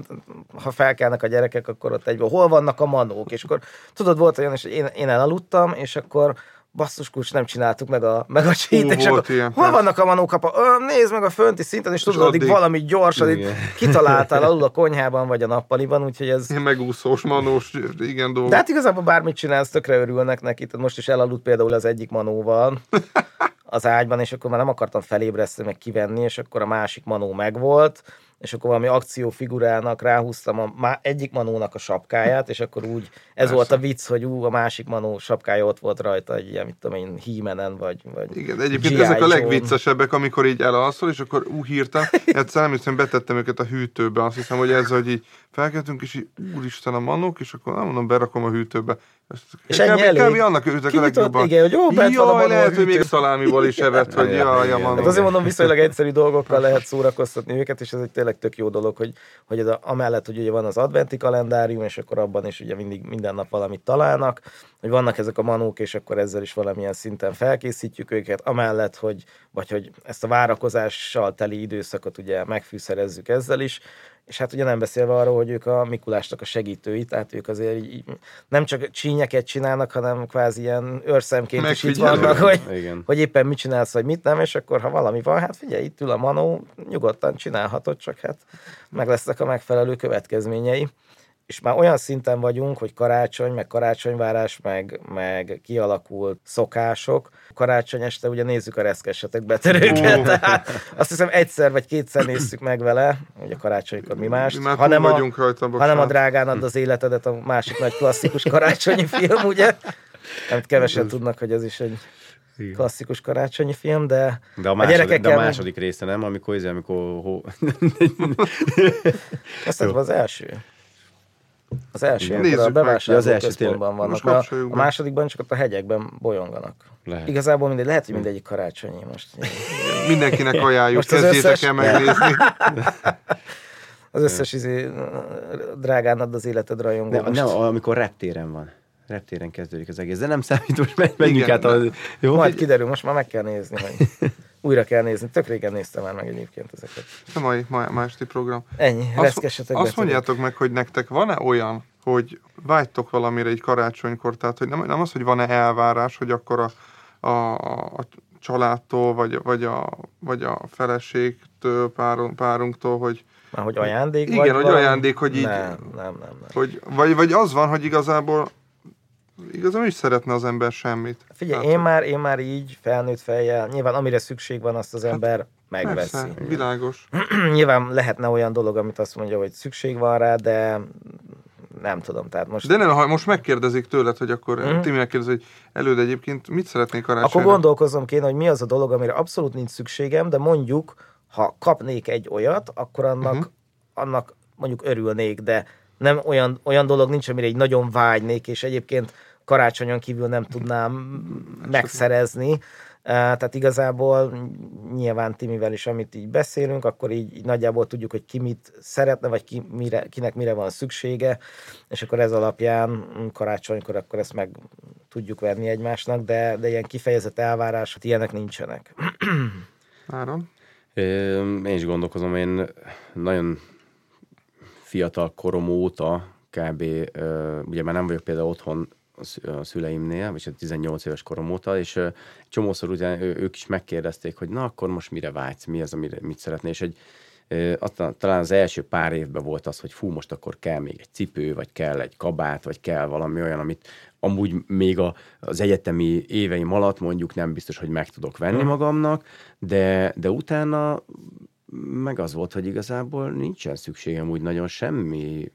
ha felkelnek a gyerekek, akkor ott egyből, hol vannak a manók, és akkor tudod, volt olyan, és én, én elaludtam, és akkor basszus kulcs, nem csináltuk meg a, meg a Ú, és akkor, ilyen, hol vannak a manók, apa? Ö, nézd meg a fönti szinten, és tudod, addig addig- valami gyorsan itt kitaláltál alul a konyhában, vagy a nappaliban, úgyhogy ez, ilyen megúszós, manós, igen dolgok. de hát igazából bármit csinálsz, tökre örülnek neki. Tehát most is elaludt például az egyik manóval az ágyban, és akkor már nem akartam felébreszteni, meg kivenni, és akkor a másik manó megvolt, és akkor valami akciófigurának ráhúztam a má- egyik manónak a sapkáját, és akkor úgy, ez Persze. volt a vicc, hogy ú, a másik manó sapkája ott volt rajta, egy ilyen, mit tudom én, hímenen, vagy, vagy Igen, egyébként G.I. ezek a legviccesebbek, amikor így elalszol, és akkor ú, hirtelen, egyszer nem hiszem, betettem őket a hűtőbe, azt hiszem, hogy ez, hogy így felkeltünk, és így úristen a manók, és akkor nem mondom, berakom a hűtőbe. Ezt, És ennyi kb, elég? kb. annak örültek a legjobban. igen, hogy jó, bent van a Jaj, manó a lehet, hogy még hűtő. szalámiból is evett, hogy jaj, a manó. Hát azért mondom, viszonylag egyszerű dolgokkal lehet szórakoztatni őket, és ez egy tényleg tök jó dolog, hogy, hogy ez a, amellett, hogy ugye van az adventi kalendárium, és akkor abban is ugye mindig minden nap valamit találnak, hogy vannak ezek a manók, és akkor ezzel is valamilyen szinten felkészítjük őket, amellett, hogy, vagy hogy ezt a várakozással teli időszakot ugye megfűszerezzük ezzel is, és hát ugye nem beszélve arról, hogy ők a Mikulásnak a segítői, tehát ők azért így, így nem csak csínyeket csinálnak, hanem kvázi ilyen őrszemként is itt vannak, hogy, Igen. hogy éppen mit csinálsz, vagy mit nem, és akkor ha valami van, hát figyelj, itt ül a manó, nyugodtan csinálhatod, csak hát meg lesznek a megfelelő következményei. És már olyan szinten vagyunk, hogy karácsony, meg karácsonyvárás, meg, meg kialakult szokások. Karácsony este ugye nézzük a reszkesetek betörőket, tehát azt hiszem egyszer vagy kétszer nézzük meg vele, ugye karácsonykor mi más, Mi hanem a, rajta, bocsánat. hanem a drágán ad az életedet, a másik nagy klasszikus karácsonyi film, ugye? Amit kevesen tudnak, hogy ez is egy klasszikus karácsonyi film, de, De a, második, de a gyerekekkel- második része nem, amikor, izé, amikor hó... Azt az első. Az első, a az első központban vannak. A, a másodikban csak ott a hegyekben bolyonganak. Lehet. Igazából mindegy, lehet, hogy mindegyik karácsonyi most. Mindenkinek ajánljuk, Most az kezdjétek összes- el megnézni. Az összes izé, drágán ad az életed rajongó. Nem, nem, amikor reptéren van. Reptéren kezdődik az egész. De nem számít, most menjünk Igen, át a... Jó? Majd kiderül, most már meg kell nézni, hogy újra kell nézni. Tök régen néztem már meg egyébként ezeket. A mai, mai, esti program. Ennyi, Azt, reszkesetek azt mondjátok meg, hogy nektek van-e olyan, hogy vágytok valamire egy karácsonykor, tehát hogy nem, nem az, hogy van-e elvárás, hogy akkor a, a, a családtól, vagy, vagy, a, vagy a feleségtől, párunk, párunktól, hogy, Már hogy ajándék Igen, vagy hogy valami? ajándék, hogy így- Nem, nem, nem. nem. hogy vagy, vagy az van, hogy igazából igazából is szeretne az ember semmit. Figyelj, Tehát, én már, én már így felnőtt fejjel, nyilván amire szükség van, azt az ember megveszi. Persze, világos. nyilván lehetne olyan dolog, amit azt mondja, hogy szükség van rá, de nem tudom, tehát most... De nem, ha most megkérdezik tőled, hogy akkor mm. Timi megkérdezi, hogy előd egyébként mit szeretnék karácsonyra? Akkor gondolkozom kéne, hogy mi az a dolog, amire abszolút nincs szükségem, de mondjuk, ha kapnék egy olyat, akkor annak, uh-huh. annak mondjuk örülnék, de nem olyan, olyan dolog nincs, amire egy nagyon vágynék, és egyébként karácsonyon kívül nem tudnám megszerezni. Eh, Tehát igazából nyilván Timivel is, amit így beszélünk, akkor így, így nagyjából tudjuk, hogy ki mit szeretne, vagy ki mire, kinek mire van szüksége, és akkor ez alapján karácsonykor akkor ezt meg tudjuk venni egymásnak, de, de ilyen kifejezett elvárás, hát ilyenek nincsenek. Áron? Én is gondolkozom, én nagyon fiatal korom óta kb. ugye már nem vagyok például otthon a szü- a szüleimnél, vagy a 18 éves korom óta, és csomószor ugye ők is megkérdezték, hogy na akkor most mire vágysz, mi az, amire mit szeretnél, és egy aztán, talán az első pár évben volt az, hogy fú, most akkor kell még egy cipő, vagy kell egy kabát, vagy kell valami olyan, amit amúgy még a, az egyetemi éveim alatt mondjuk nem biztos, hogy meg tudok venni magamnak, de, de utána meg az volt, hogy igazából nincsen szükségem úgy nagyon semmi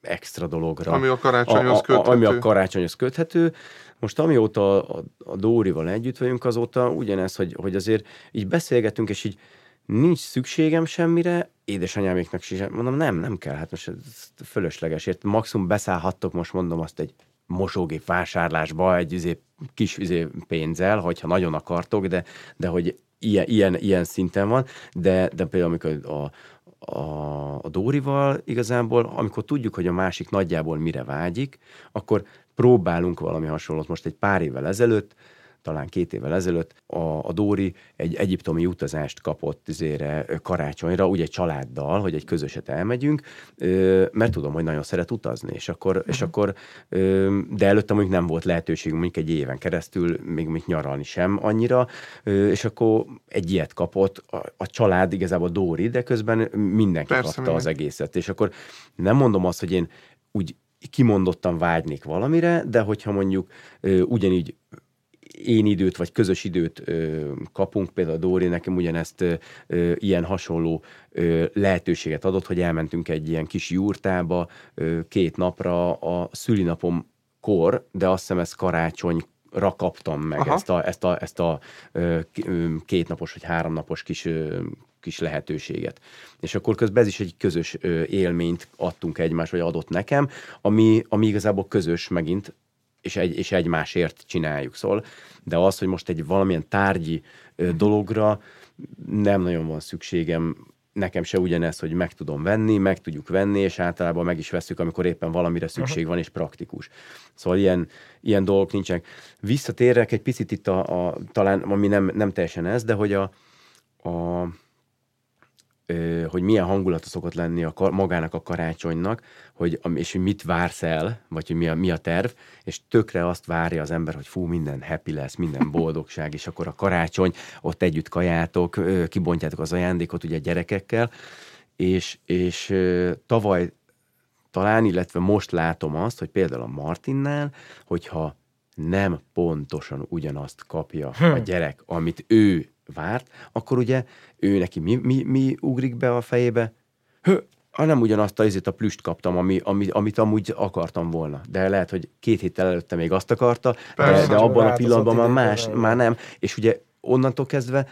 extra dologra. Ami a karácsonyhoz a, a, köthető. Ami a karácsonyhoz köthető. Most amióta a, a Dórival együtt vagyunk, azóta ugyanez, hogy, hogy azért így beszélgetünk, és így nincs szükségem semmire, édesanyáméknak sem, mondom, nem, nem kell, hát most ez fölösleges, ért, maximum beszállhattok, most mondom azt egy mosógép vásárlásba egy üzé, kis üzé pénzzel, hogyha nagyon akartok, de, de hogy ilyen, ilyen, ilyen szinten van, de, de például amikor a, a, a Dórival igazából, amikor tudjuk, hogy a másik nagyjából mire vágyik, akkor próbálunk valami hasonlót. Most egy pár évvel ezelőtt talán két évvel ezelőtt a, a Dóri egy egyiptomi utazást kapott izére, karácsonyra, ugye egy családdal, hogy egy közöset elmegyünk, mert tudom, hogy nagyon szeret utazni, és akkor, és akkor de előtte mondjuk nem volt lehetőség mondjuk egy éven keresztül még, még nyaralni sem annyira, és akkor egy ilyet kapott a, a család, igazából Dóri, de közben mindenki Persze, kapta minden. az egészet, és akkor nem mondom azt, hogy én úgy kimondottan vágynék valamire, de hogyha mondjuk ugyanígy én időt, vagy közös időt kapunk, például Dóri nekem ugyanezt ilyen hasonló lehetőséget adott, hogy elmentünk egy ilyen kis jurtába két napra a szülinapom kor, de azt hiszem ez karácsonyra kaptam meg Aha. ezt a, ezt a, ezt a kétnapos vagy háromnapos kis kis lehetőséget. És akkor közben ez is egy közös élményt adtunk egymás, vagy adott nekem, ami, ami igazából közös megint és, egy, és egymásért csináljuk. Szóval, de az, hogy most egy valamilyen tárgyi dologra nem nagyon van szükségem, nekem se ugyanez, hogy meg tudom venni, meg tudjuk venni, és általában meg is veszük, amikor éppen valamire szükség van, és praktikus. Szóval ilyen, ilyen dolgok nincsenek. Visszatérek egy picit itt a, a talán, ami nem, nem teljesen ez, de hogy a, a hogy milyen hangulata szokott lenni a, magának a karácsonynak, hogy, és hogy mit vársz el, vagy hogy mi a, mi a terv, és tökre azt várja az ember, hogy fú, minden happy lesz, minden boldogság, és akkor a karácsony, ott együtt kajátok, kibontjátok az ajándékot ugye gyerekekkel, és, és tavaly talán, illetve most látom azt, hogy például a Martinnál, hogyha nem pontosan ugyanazt kapja hm. a gyerek, amit ő várt, akkor ugye ő neki mi, mi, mi ugrik be a fejébe? Hö, ha nem ugyanazt a, a plüst kaptam, ami, ami, amit amúgy akartam volna. De lehet, hogy két héttel előtte még azt akarta, Persze, de, de abban a pillanatban már más, már nem. És ugye onnantól kezdve,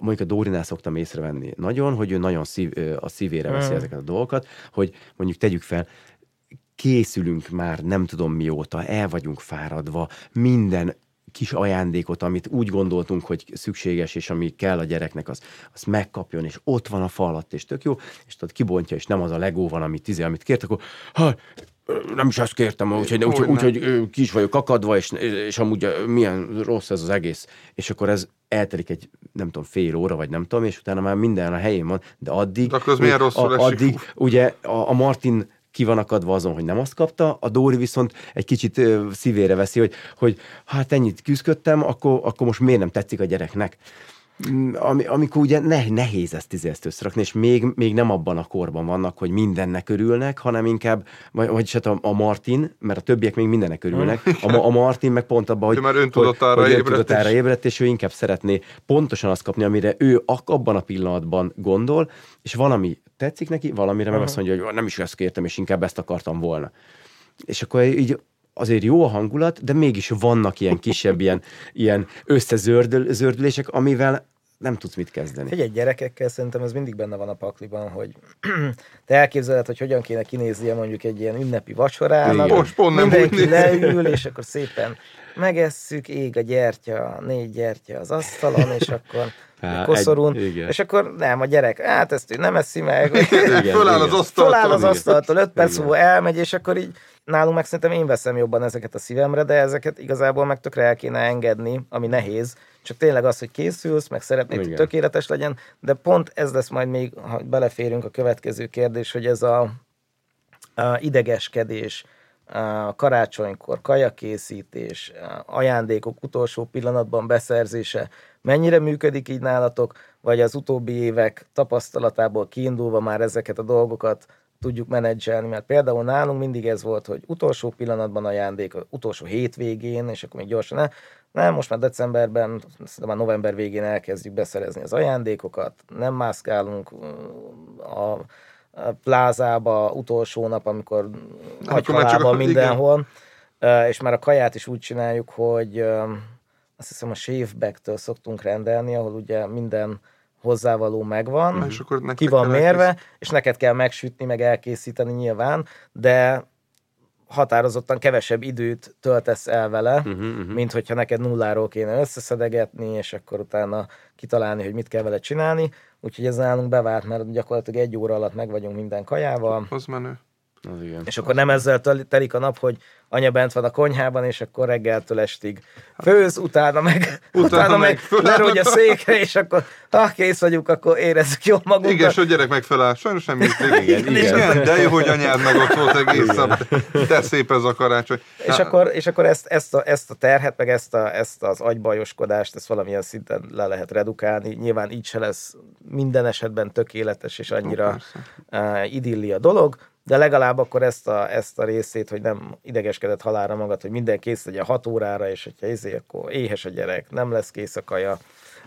mondjuk a Dórinál szoktam észrevenni nagyon, hogy ő nagyon szív, a szívére veszi hmm. ezeket a dolgokat, hogy mondjuk tegyük fel, készülünk már nem tudom mióta, el vagyunk fáradva, minden kis ajándékot, amit úgy gondoltunk, hogy szükséges, és ami kell a gyereknek, az, az megkapjon, és ott van a fal alatt, és tök jó, és tudod, kibontja, és nem az a legó van, amit, tizé, amit kért, akkor ha, nem is azt kértem, úgyhogy úgy, úgy, úgy, úgy, ki is vagyok akadva, és, és amúgy milyen rossz ez az egész. És akkor ez eltelik egy, nem tudom, fél óra, vagy nem tudom, és utána már minden a helyén van, de addig... De akkor az milyen rosszul a, Addig, ugye a, a Martin ki van akadva azon, hogy nem azt kapta, a Dóri viszont egy kicsit szívére veszi, hogy, hogy hát ennyit küzdöttem, akkor, akkor most miért nem tetszik a gyereknek. Mm, ami, amikor ugye ne, nehéz ezt, izé ezt összerakni, és még, még nem abban a korban vannak, hogy mindennek örülnek, hanem inkább, vagy, vagyis hát a, a Martin, mert a többiek még mindennek örülnek, a, a Martin meg pont abban, hogy, már öntudatára, hogy, ébredt, és... ébredt, és ő inkább szeretné pontosan azt kapni, amire ő abban a pillanatban gondol, és valami tetszik neki, valamire meg azt mondja, hogy nem is ezt kértem, és inkább ezt akartam volna. És akkor így azért jó a hangulat, de mégis vannak ilyen kisebb, ilyen, ilyen összezördülések, amivel nem tudsz mit kezdeni. Figyelj, gyerekekkel szerintem ez mindig benne van a pakliban, hogy te elképzeled, hogy hogyan kéne kinéznie mondjuk egy ilyen ünnepi vacsorának. Most pont nem Mindenki leül, és akkor szépen megesszük, ég a gyertya, négy gyertya az asztalon, és akkor Há, koszorún, egy, és akkor nem, a gyerek, hát ezt ő nem eszi meg. igen, föláll az asztaltól. Föláll az asztaltól, öt perc múlva elmegy, és akkor így nálunk meg szerintem én veszem jobban ezeket a szívemre, de ezeket igazából meg tökre el kéne engedni, ami nehéz. Csak tényleg az, hogy készülsz, meg szeretnéd, hogy tökéletes legyen, de pont ez lesz majd még, ha beleférünk a következő kérdés, hogy ez a, a idegeskedés, a karácsonykor kajakészítés, ajándékok utolsó pillanatban beszerzése, mennyire működik így nálatok, vagy az utóbbi évek tapasztalatából kiindulva már ezeket a dolgokat tudjuk menedzselni, mert például nálunk mindig ez volt, hogy utolsó pillanatban ajándék, utolsó hétvégén, és akkor még gyorsan ne. Nem, most már decemberben, már november végén elkezdjük beszerezni az ajándékokat, nem mászkálunk a plázába utolsó nap, amikor hagyhalában mindenhol, igen. és már a kaját is úgy csináljuk, hogy azt hiszem a Shaveback-től szoktunk rendelni, ahol ugye minden hozzávaló megvan, és akkor ki van mérve, elkész... és neked kell megsütni, meg elkészíteni nyilván, de határozottan kevesebb időt töltesz el vele, uh-huh, uh-huh. mint hogyha neked nulláról kéne összeszedegetni, és akkor utána kitalálni, hogy mit kell vele csinálni. Úgyhogy ez nálunk bevált, mert gyakorlatilag egy óra alatt meg vagyunk minden kajával. Az menő. Az igen. És akkor nem ezzel telik a nap, hogy anya bent van a konyhában, és akkor reggeltől estig főz, utána meg, utána, utána meg lerogy a székre, és akkor ha kész vagyunk, akkor érezzük jól magunkat. Igen, és a gyerek meg feláll, sajnos igen, igen, igen. igen, de jó, hogy anyád meg ott volt egész nap. De szép ez a karácsony. És Na. akkor, és akkor ezt, ezt, a, ezt a terhet, meg ezt, a, ezt az agybajoskodást, ezt valamilyen szinten le lehet redukálni. Nyilván így se lesz minden esetben tökéletes, és annyira uh, idilli a dolog, de legalább akkor ezt a, ezt a részét, hogy nem idegeskedett halára magad, hogy minden kész legyen 6 órára, és hogyha ezé, akkor éhes a gyerek, nem lesz kész a kaja.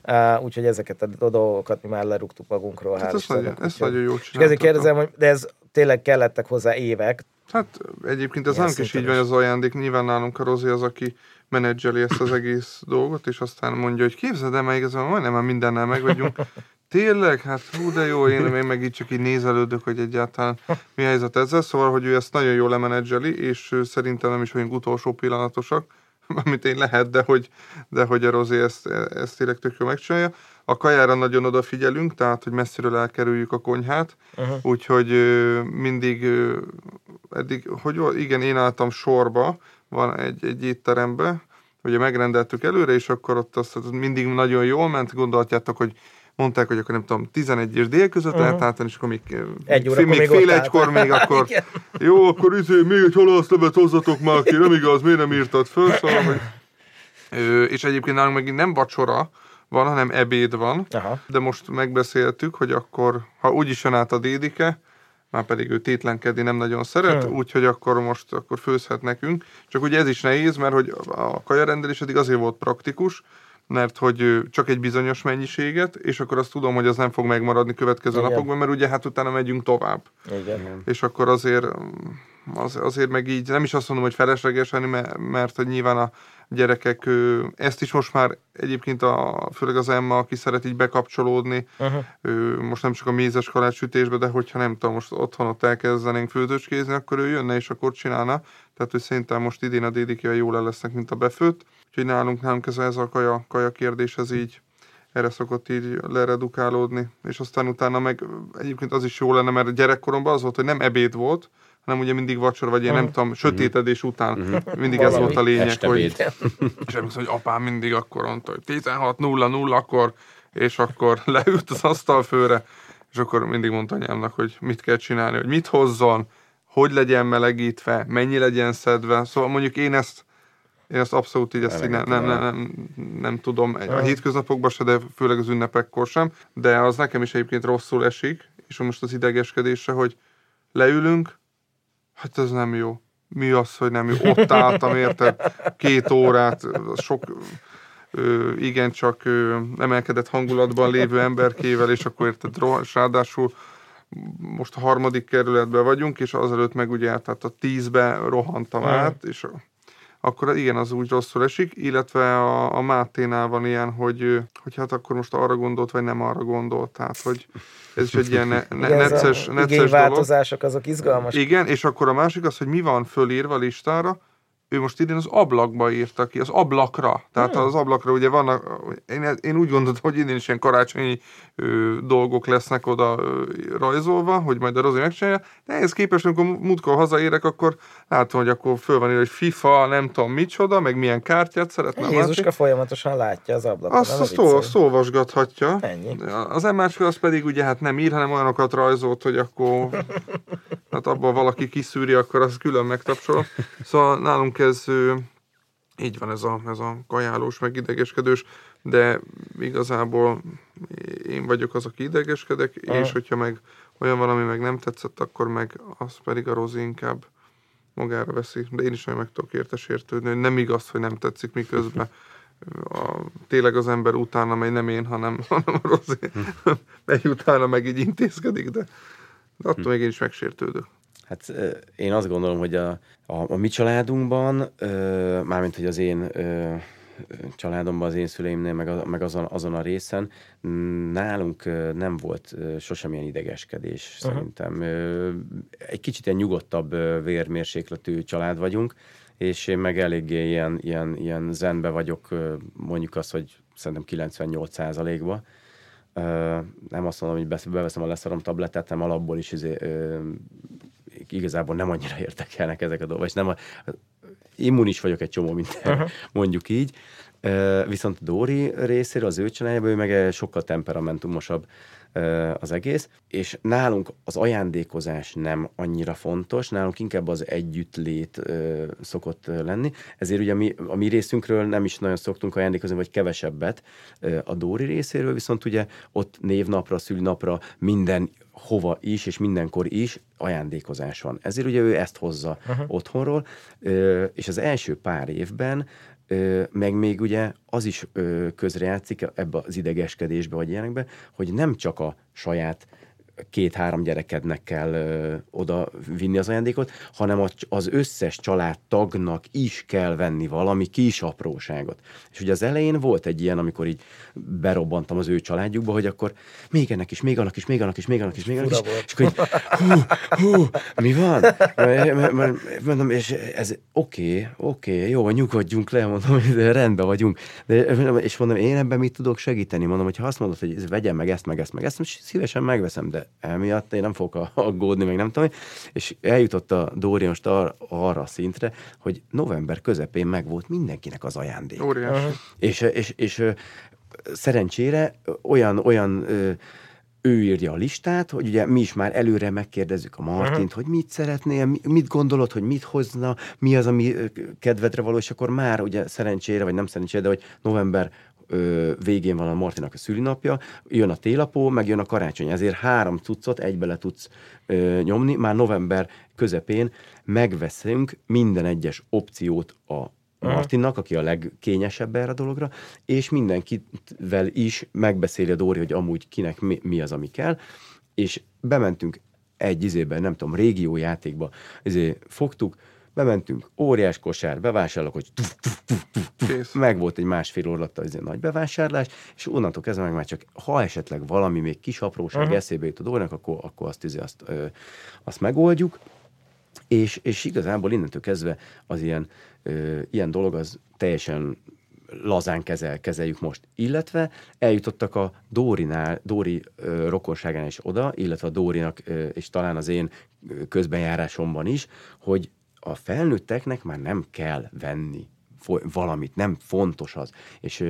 Uh, úgyhogy ezeket a dolgokat mi már lerúgtuk magunkról. Hát ez, nagyon, ez nagyon jó És ezért kérdezem, hogy de ez tényleg kellettek hozzá évek. Hát egyébként ez nem is így van, az ajándék. Nyilván nálunk a Rozi az, aki menedzseli ezt az egész dolgot, és aztán mondja, hogy képzeld el, meg ez majdnem már mindennel meg vagyunk. Tényleg? Hát hú, de jó, én, én meg így csak így nézelődök, hogy egyáltalán mi a helyzet ezzel. Szóval, hogy ő ezt nagyon jól lemenedzseli, és szerintem nem is vagyunk utolsó pillanatosak, amit én lehet, de hogy, de hogy a Rozi ezt, ezt tényleg tök jól megcsinálja. A kajára nagyon odafigyelünk, tehát, hogy messziről elkerüljük a konyhát, uh-huh. úgyhogy mindig, eddig, hogy igen, én álltam sorba, van egy, egy étterembe, ugye megrendeltük előre, és akkor ott azt mindig nagyon jól ment, gondolhatjátok, hogy mondták, hogy akkor nem tudom, 11 és dél között uh-huh. lehet átvenni, és akkor még, egy óra, még, még fél egykor még akkor, jó, akkor izé, még egy halászlevet hozzatok már ki, nem igaz, miért nem írtad föl, szóval, hogy, ö, és egyébként nálunk megint nem vacsora, van, hanem ebéd van, Aha. de most megbeszéltük, hogy akkor, ha úgyis jön át a dédike, már pedig ő tétlenkedni nem nagyon szeret, hmm. úgyhogy akkor most akkor főzhet nekünk. Csak ugye ez is nehéz, mert hogy a kajarendelés eddig azért volt praktikus, mert hogy csak egy bizonyos mennyiséget, és akkor azt tudom, hogy az nem fog megmaradni következő Igen. napokban, mert ugye hát utána megyünk tovább. Igen. És akkor azért az, azért meg így, nem is azt mondom, hogy felesleges, mert, mert hogy nyilván a gyerekek ezt is most már egyébként a, főleg az Emma, aki szeret így bekapcsolódni, uh-huh. ő, most nem csak a mézes kalács de hogyha nem tudom, most otthon ott elkezdenénk főzőcskézni, akkor ő jönne és akkor csinálna. Tehát, hogy szerintem most idén a dédikével jól el lesznek, mint a befőtt. Úgyhogy nálunk, nálunk ez, ez a kaja, kaja kérdés, ez így erre szokott így leredukálódni, és aztán utána meg egyébként az is jó lenne, mert gyerekkoromban az volt, hogy nem ebéd volt, hanem ugye mindig vacsora, vagy én nem tudom, sötétedés után uh-huh. mindig ez volt a lényeg, Este hogy, és emlékszem, hogy apám mindig akkor mondta, hogy 16.00 akkor, és akkor leült az asztalfőre, és akkor mindig mondta anyámnak, hogy mit kell csinálni, hogy mit hozzon, hogy legyen melegítve, mennyi legyen szedve. Szóval mondjuk én ezt én ezt abszolút így ezt így nem, nem, nem, nem, nem tudom a hétköznapokban se, de főleg az ünnepekkor sem. De az nekem is egyébként rosszul esik, és most az idegeskedése, hogy leülünk, hát ez nem jó. Mi az, hogy nem jó? Ott álltam, érted? Két órát, sok ö, igencsak ö, emelkedett hangulatban lévő emberkével, és akkor érted, és ráadásul most a harmadik kerületben vagyunk, és azelőtt meg ugye tehát a tízbe rohantam át, és akkor igen, az úgy rosszul esik, illetve a, a Máténál van ilyen, hogy, hogy hát akkor most arra gondolt, vagy nem arra gondolt, tehát hogy ez is egy ilyen ne, ne, igen, necces, necces változások azok izgalmas. Igen, és akkor a másik az, hogy mi van fölírva listára, ő most idén az ablakba írta ki, az ablakra. Tehát hmm. az ablakra ugye vannak, én, én úgy gondoltam, hogy idén is ilyen karácsonyi ö, dolgok lesznek oda ö, rajzolva, hogy majd a Rozi megcsinálja, de ehhez képest, amikor múltkor hazaérek, akkor látom, hogy akkor föl van írva, hogy FIFA, nem tudom micsoda, meg milyen kártyát szeretne. Jézuska másik. folyamatosan látja az ablakon. Azt, azt azt olvasgathatja. Ennyi. Az másik az pedig ugye hát nem ír, hanem olyanokat rajzolt, hogy akkor hát abban valaki kiszűri, akkor az külön megtapsolom. Szóval nálunk ez így van ez a, ez a kajálós, meg idegeskedős de igazából én vagyok az, aki idegeskedek, Aha. és hogyha meg olyan valami meg nem tetszett, akkor meg az pedig a Rozi inkább magára veszi. De én is nagyon meg tudok érte sértődni, hogy nem igaz, hogy nem tetszik, miközben a, tényleg az ember utána megy, nem én, hanem, hanem a Rozi megy utána, meg így intézkedik, de, de attól még én is megsértődök. Hát én azt gondolom, hogy a, a, a mi családunkban, ö, mármint hogy az én ö, családomban, az én szüleimnél, meg, a, meg azon, azon a részen, nálunk nem volt sosem ilyen idegeskedés Aha. szerintem. Egy kicsit ilyen nyugodtabb vérmérsékletű család vagyunk, és én meg eléggé ilyen, ilyen, ilyen zenbe vagyok, mondjuk azt, hogy szerintem 98 százalékba. Nem azt mondom, hogy beveszem a leszarom tabletet, hanem alapból is izé, igazából nem annyira érdekelnek ezek a dolgok, és nem a, immunis vagyok egy csomó mindenre, Aha. mondjuk így. Viszont a Dóri részéről, az ő családjában, ő meg sokkal temperamentumosabb az egész, és nálunk az ajándékozás nem annyira fontos, nálunk inkább az együttlét szokott lenni, ezért ugye mi, a mi részünkről nem is nagyon szoktunk ajándékozni, vagy kevesebbet a Dóri részéről, viszont ugye ott névnapra, szülinapra minden hova is, és mindenkor is ajándékozás van. Ezért ugye ő ezt hozza Aha. otthonról, és az első pár évben meg még ugye az is közrejátszik ebbe az idegeskedésbe, vagy ilyenekbe, hogy nem csak a saját két-három gyerekednek kell ö, oda vinni az ajándékot, hanem az összes családtagnak is kell venni valami kis apróságot. És ugye az elején volt egy ilyen, amikor így berobbantam az ő családjukba, hogy akkor még ennek is, még annak is, még annak is, még annak is, még annak is, volt. és akkor így, hú, hú, mi van? Mondom, és ez oké, oké, jó, nyugodjunk le, mondom, hogy rendben vagyunk. De, és mondom, én ebben mit tudok segíteni? Mondom, hogy ha azt mondod, hogy vegyem meg ezt, meg ezt, meg ezt, szívesen megveszem, de emiatt én nem fogok aggódni, meg nem tudom. És eljutott a Dóri most ar- arra a szintre, hogy november közepén megvolt mindenkinek az ajándék. Óriási. És, és, és szerencsére olyan, olyan ő írja a listát, hogy ugye mi is már előre megkérdezzük a Martint, hogy mit szeretnél, mi- mit gondolod, hogy mit hozna, mi az, ami kedvedre való, és akkor már ugye szerencsére, vagy nem szerencsére, de hogy november ö, végén van a Martinak a szülinapja, jön a télapó, meg jön a karácsony. Ezért három cuccot egybe le tudsz ö, nyomni. Már november közepén megveszünk minden egyes opciót a Martinnak, aki a legkényesebb erre a dologra, és mindenkivel is megbeszéli a Dóri, hogy amúgy kinek mi, mi az, ami kell, és bementünk egy izében, nem tudom, régiójátékba, izé, fogtuk, bementünk, óriás kosár, bevásárolok, hogy tuf, tuf, tuf, tuf, tuf, meg volt egy másfél óra alatt az nagy bevásárlás, és onnantól kezdve meg már csak, ha esetleg valami még kis apróság uh-huh. eszébe jut a Dórinak, akkor, akkor azt, izé, azt, ö, azt megoldjuk, és, és igazából innentől kezdve az ilyen, ö, ilyen dolog az teljesen lazán kezel, kezeljük most. Illetve eljutottak a Dórinál, Dóri ö, rokonságán is oda, illetve a Dórinak, ö, és talán az én közbenjárásomban is, hogy a felnőtteknek már nem kell venni valamit, nem fontos az. És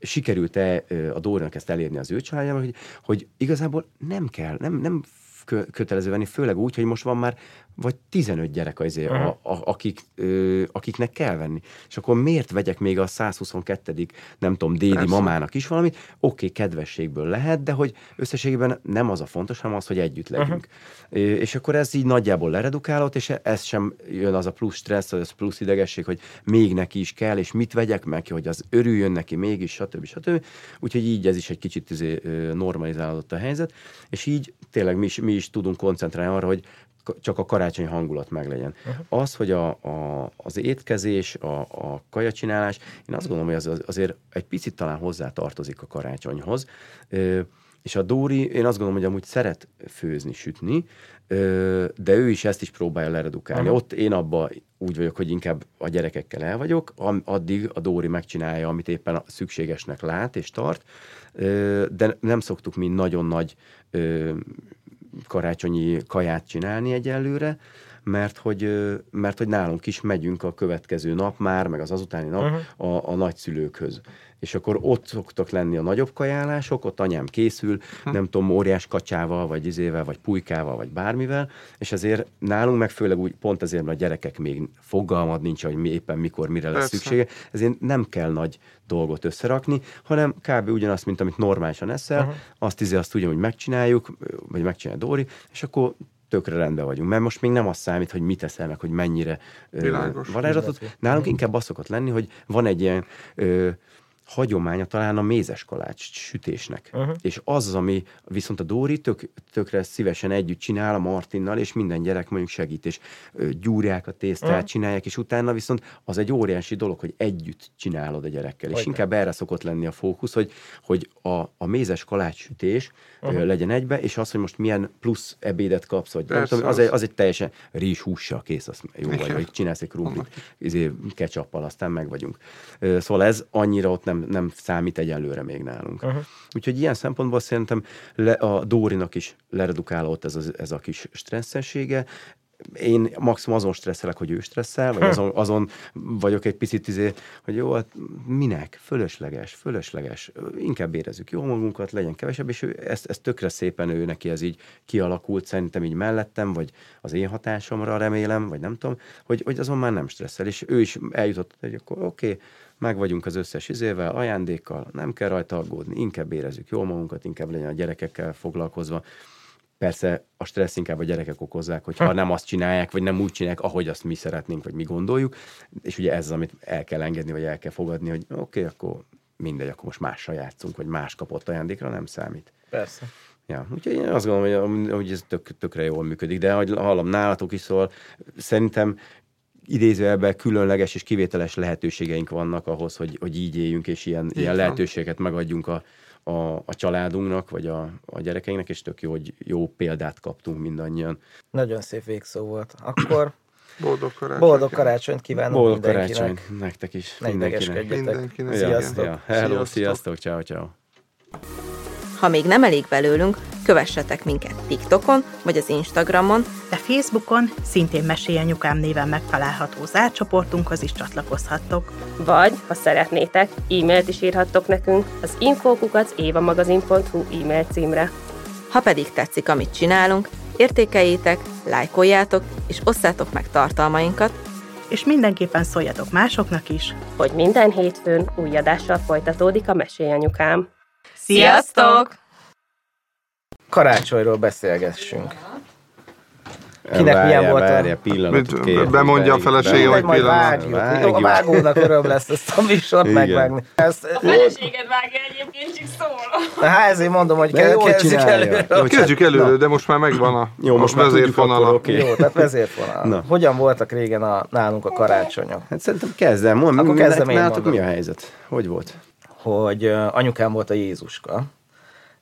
sikerült-e a Dórinak ezt elérni az ő családjában, hogy, hogy igazából nem kell, nem, nem kö- kötelező venni, főleg úgy, hogy most van már vagy 15 gyerek azért, a, a, akik, ö, akiknek kell venni. És akkor miért vegyek még a 122 nem tudom, dédi Persze. mamának is valamit? Oké, kedvességből lehet, de hogy összességében nem az a fontos, hanem az, hogy együtt legyünk. Ö, És akkor ez így nagyjából leredukálott, és ez sem jön az a plusz stressz, az plusz idegesség, hogy még neki is kell, és mit vegyek meg, hogy az örüljön neki mégis, stb. stb. Úgyhogy így ez is egy kicsit izé, normalizálódott a helyzet, és így tényleg mi is, mi is tudunk koncentrálni arra, hogy csak a karácsonyi hangulat meglegyen. Uh-huh. Az, hogy a, a, az étkezés, a, a kajacsinálás, én azt gondolom, hogy az, az azért egy picit talán hozzá tartozik a karácsonyhoz. Ö, és a Dóri, én azt gondolom, hogy amúgy szeret főzni, sütni, ö, de ő is ezt is próbálja leredukálni. Aha. Ott én abba úgy vagyok, hogy inkább a gyerekekkel el vagyok, addig a Dóri megcsinálja, amit éppen szükségesnek lát és tart, ö, de nem szoktuk mi nagyon nagy ö, karácsonyi kaját csinálni egyelőre, mert hogy, mert hogy nálunk is megyünk a következő nap már, meg az azutáni nap uh-huh. a, a nagyszülőkhöz és akkor ott szoktak lenni a nagyobb kajálások, ott anyám készül, hm. nem tudom, óriás kacsával, vagy izével, vagy pulykával, vagy bármivel, és azért nálunk meg főleg úgy, pont azért, mert a gyerekek még fogalmad nincs, hogy mi éppen mikor, mire lesz Persze. szüksége, ezért nem kell nagy dolgot összerakni, hanem kb. ugyanazt, mint amit normálisan eszel, uh-huh. azt izé azt ugyanúgy megcsináljuk, vagy megcsinálja Dóri, és akkor tökre rendben vagyunk. Mert most még nem az számít, hogy mit eszel meg, hogy mennyire Világos. varázslatot. Nálunk inkább az szokott lenni, hogy van egy ilyen hagyománya talán a mézes kalács sütésnek. Uh-huh. És az az, ami viszont a Dóri tök, tökre szívesen együtt csinál a Martinnal, és minden gyerek mondjuk segít, és gyúrják a tésztát, uh-huh. csinálják, és utána viszont az egy óriási dolog, hogy együtt csinálod a gyerekkel. És Hogyne. inkább erre szokott lenni a fókusz, hogy, hogy a, a mézes kalács sütés uh-huh. legyen egybe, és az, hogy most milyen plusz ebédet kapsz, vagy nem Persze, tudom, az, az- egy, az egy teljesen rizs hússal kész, az jó vagy, vagy csinálsz egy krumlit, izé, ketchuppal, aztán meg vagyunk. Szóval ez annyira ott nem, nem számít egyelőre még nálunk. Uh-huh. Úgyhogy ilyen szempontból szerintem le, a Dórinak is leredukálódott ez, az, ez a kis stresszessége. Én maximum azon stresszelek, hogy ő stresszel, vagy azon, azon vagyok egy picit izé, hogy jó, hát minek? Fölösleges, fölösleges. Inkább érezzük jó magunkat, legyen kevesebb, és ő ezt, ezt tökre szépen ő neki ez így kialakult, szerintem így mellettem, vagy az én hatásomra remélem, vagy nem tudom, hogy, hogy azon már nem stresszel, és ő is eljutott, hogy akkor oké, okay, meg vagyunk az összes izével, ajándékkal, nem kell rajta aggódni, inkább érezzük jól magunkat, inkább legyen a gyerekekkel foglalkozva. Persze a stressz inkább a gyerekek okozzák, hogyha nem azt csinálják, vagy nem úgy csinálják, ahogy azt mi szeretnénk, vagy mi gondoljuk. És ugye ez az, amit el kell engedni, vagy el kell fogadni, hogy oké, okay, akkor mindegy, akkor most mással játszunk, vagy más kapott ajándékra, nem számít. Persze. Ja, úgyhogy én azt gondolom, hogy, hogy ez tök, tökre jól működik, de ahogy hallom nálatok is szól, szerintem idézőjelben különleges és kivételes lehetőségeink vannak ahhoz, hogy, hogy így éljünk, és ilyen, ilyen van. lehetőséget megadjunk a, a, a családunknak, vagy a, a gyerekeinknek, és tök jó, hogy jó példát kaptunk mindannyian. Nagyon szép végszó volt. Akkor Boldog karácsony. boldog karácsonyt kívánok Boldog mindenkinek. karácsony nektek is, Ne mindenkinek. Mindenkinek. Sziasztok. Ja, hello, Sziasztok. sziasztok, ciao, ciao. Ha még nem elég belőlünk, kövessetek minket TikTokon vagy az Instagramon, De Facebookon szintén Mesélyanyukám néven megtalálható zárcsoportunkhoz is csatlakozhattok. Vagy, ha szeretnétek, e-mailt is írhattok nekünk az infókukac évamagazin.hu e-mail címre. ha pedig tetszik, amit csinálunk, értékeljétek, lájkoljátok és osszátok meg tartalmainkat, És mindenképpen szóljatok másoknak is. hogy minden hétfőn új adással folytatódik a Mesélyanyukám. Sziasztok! Karácsonyról beszélgessünk. Kinek milyen volt a- Várja, pillanatot Mit- kérlek, bemondja a felesége, hogy pillanat. vágjuk. Vágjuk. Jó, a vágónak öröm lesz ezt a műsort Igen. megvágni. Ezt, feleséged vágja egyébként, csak szól. hát ezért mondom, hogy De kell, kezdjük. Jól Kezdjük előre, de most már megvan a, Jó, most a már tudjuk vezérfonala. akkor, oké. Jó, tehát vezérfonal. Na. Hogyan voltak régen a, nálunk a karácsonyok? Hát szerintem kezdem. Mondd, Akkor kezdem én nálatok mi a helyzet? Hogy volt? Hogy anyukám volt a Jézuska,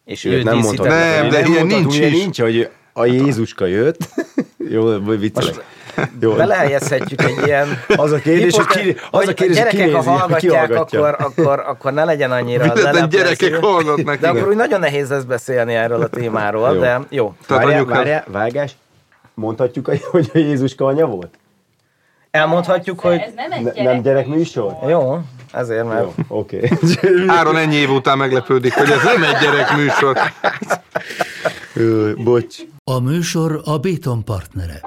és ő nem mondtad. Nem, de ilyen nincs is. Nincs, hogy a Jézuska jött. Jó, vagy viccelek. Jó. Belehelyezhetjük egy ilyen... Az a kérdés, hogy ki, az a kérdés, hogy gyerekek, kinézi, ha hallgatják, akkor, akkor, akkor ne legyen annyira leleplező. gyerekek hallgatnak, De akkor úgy nagyon nehéz lesz beszélni erről a témáról, Jó. de jó. Tehát várjál, vágás. Mondhatjuk, hogy a Jézuska anya volt? Elmondhatjuk, hogy Ez nem egy gyerek. nem gyerekműsor? jó, ezért mert Jó, oké. Áron ennyi év után meglepődik, hogy ez nem egy gyerek műsor. Bocs. A műsor a Béton partnere.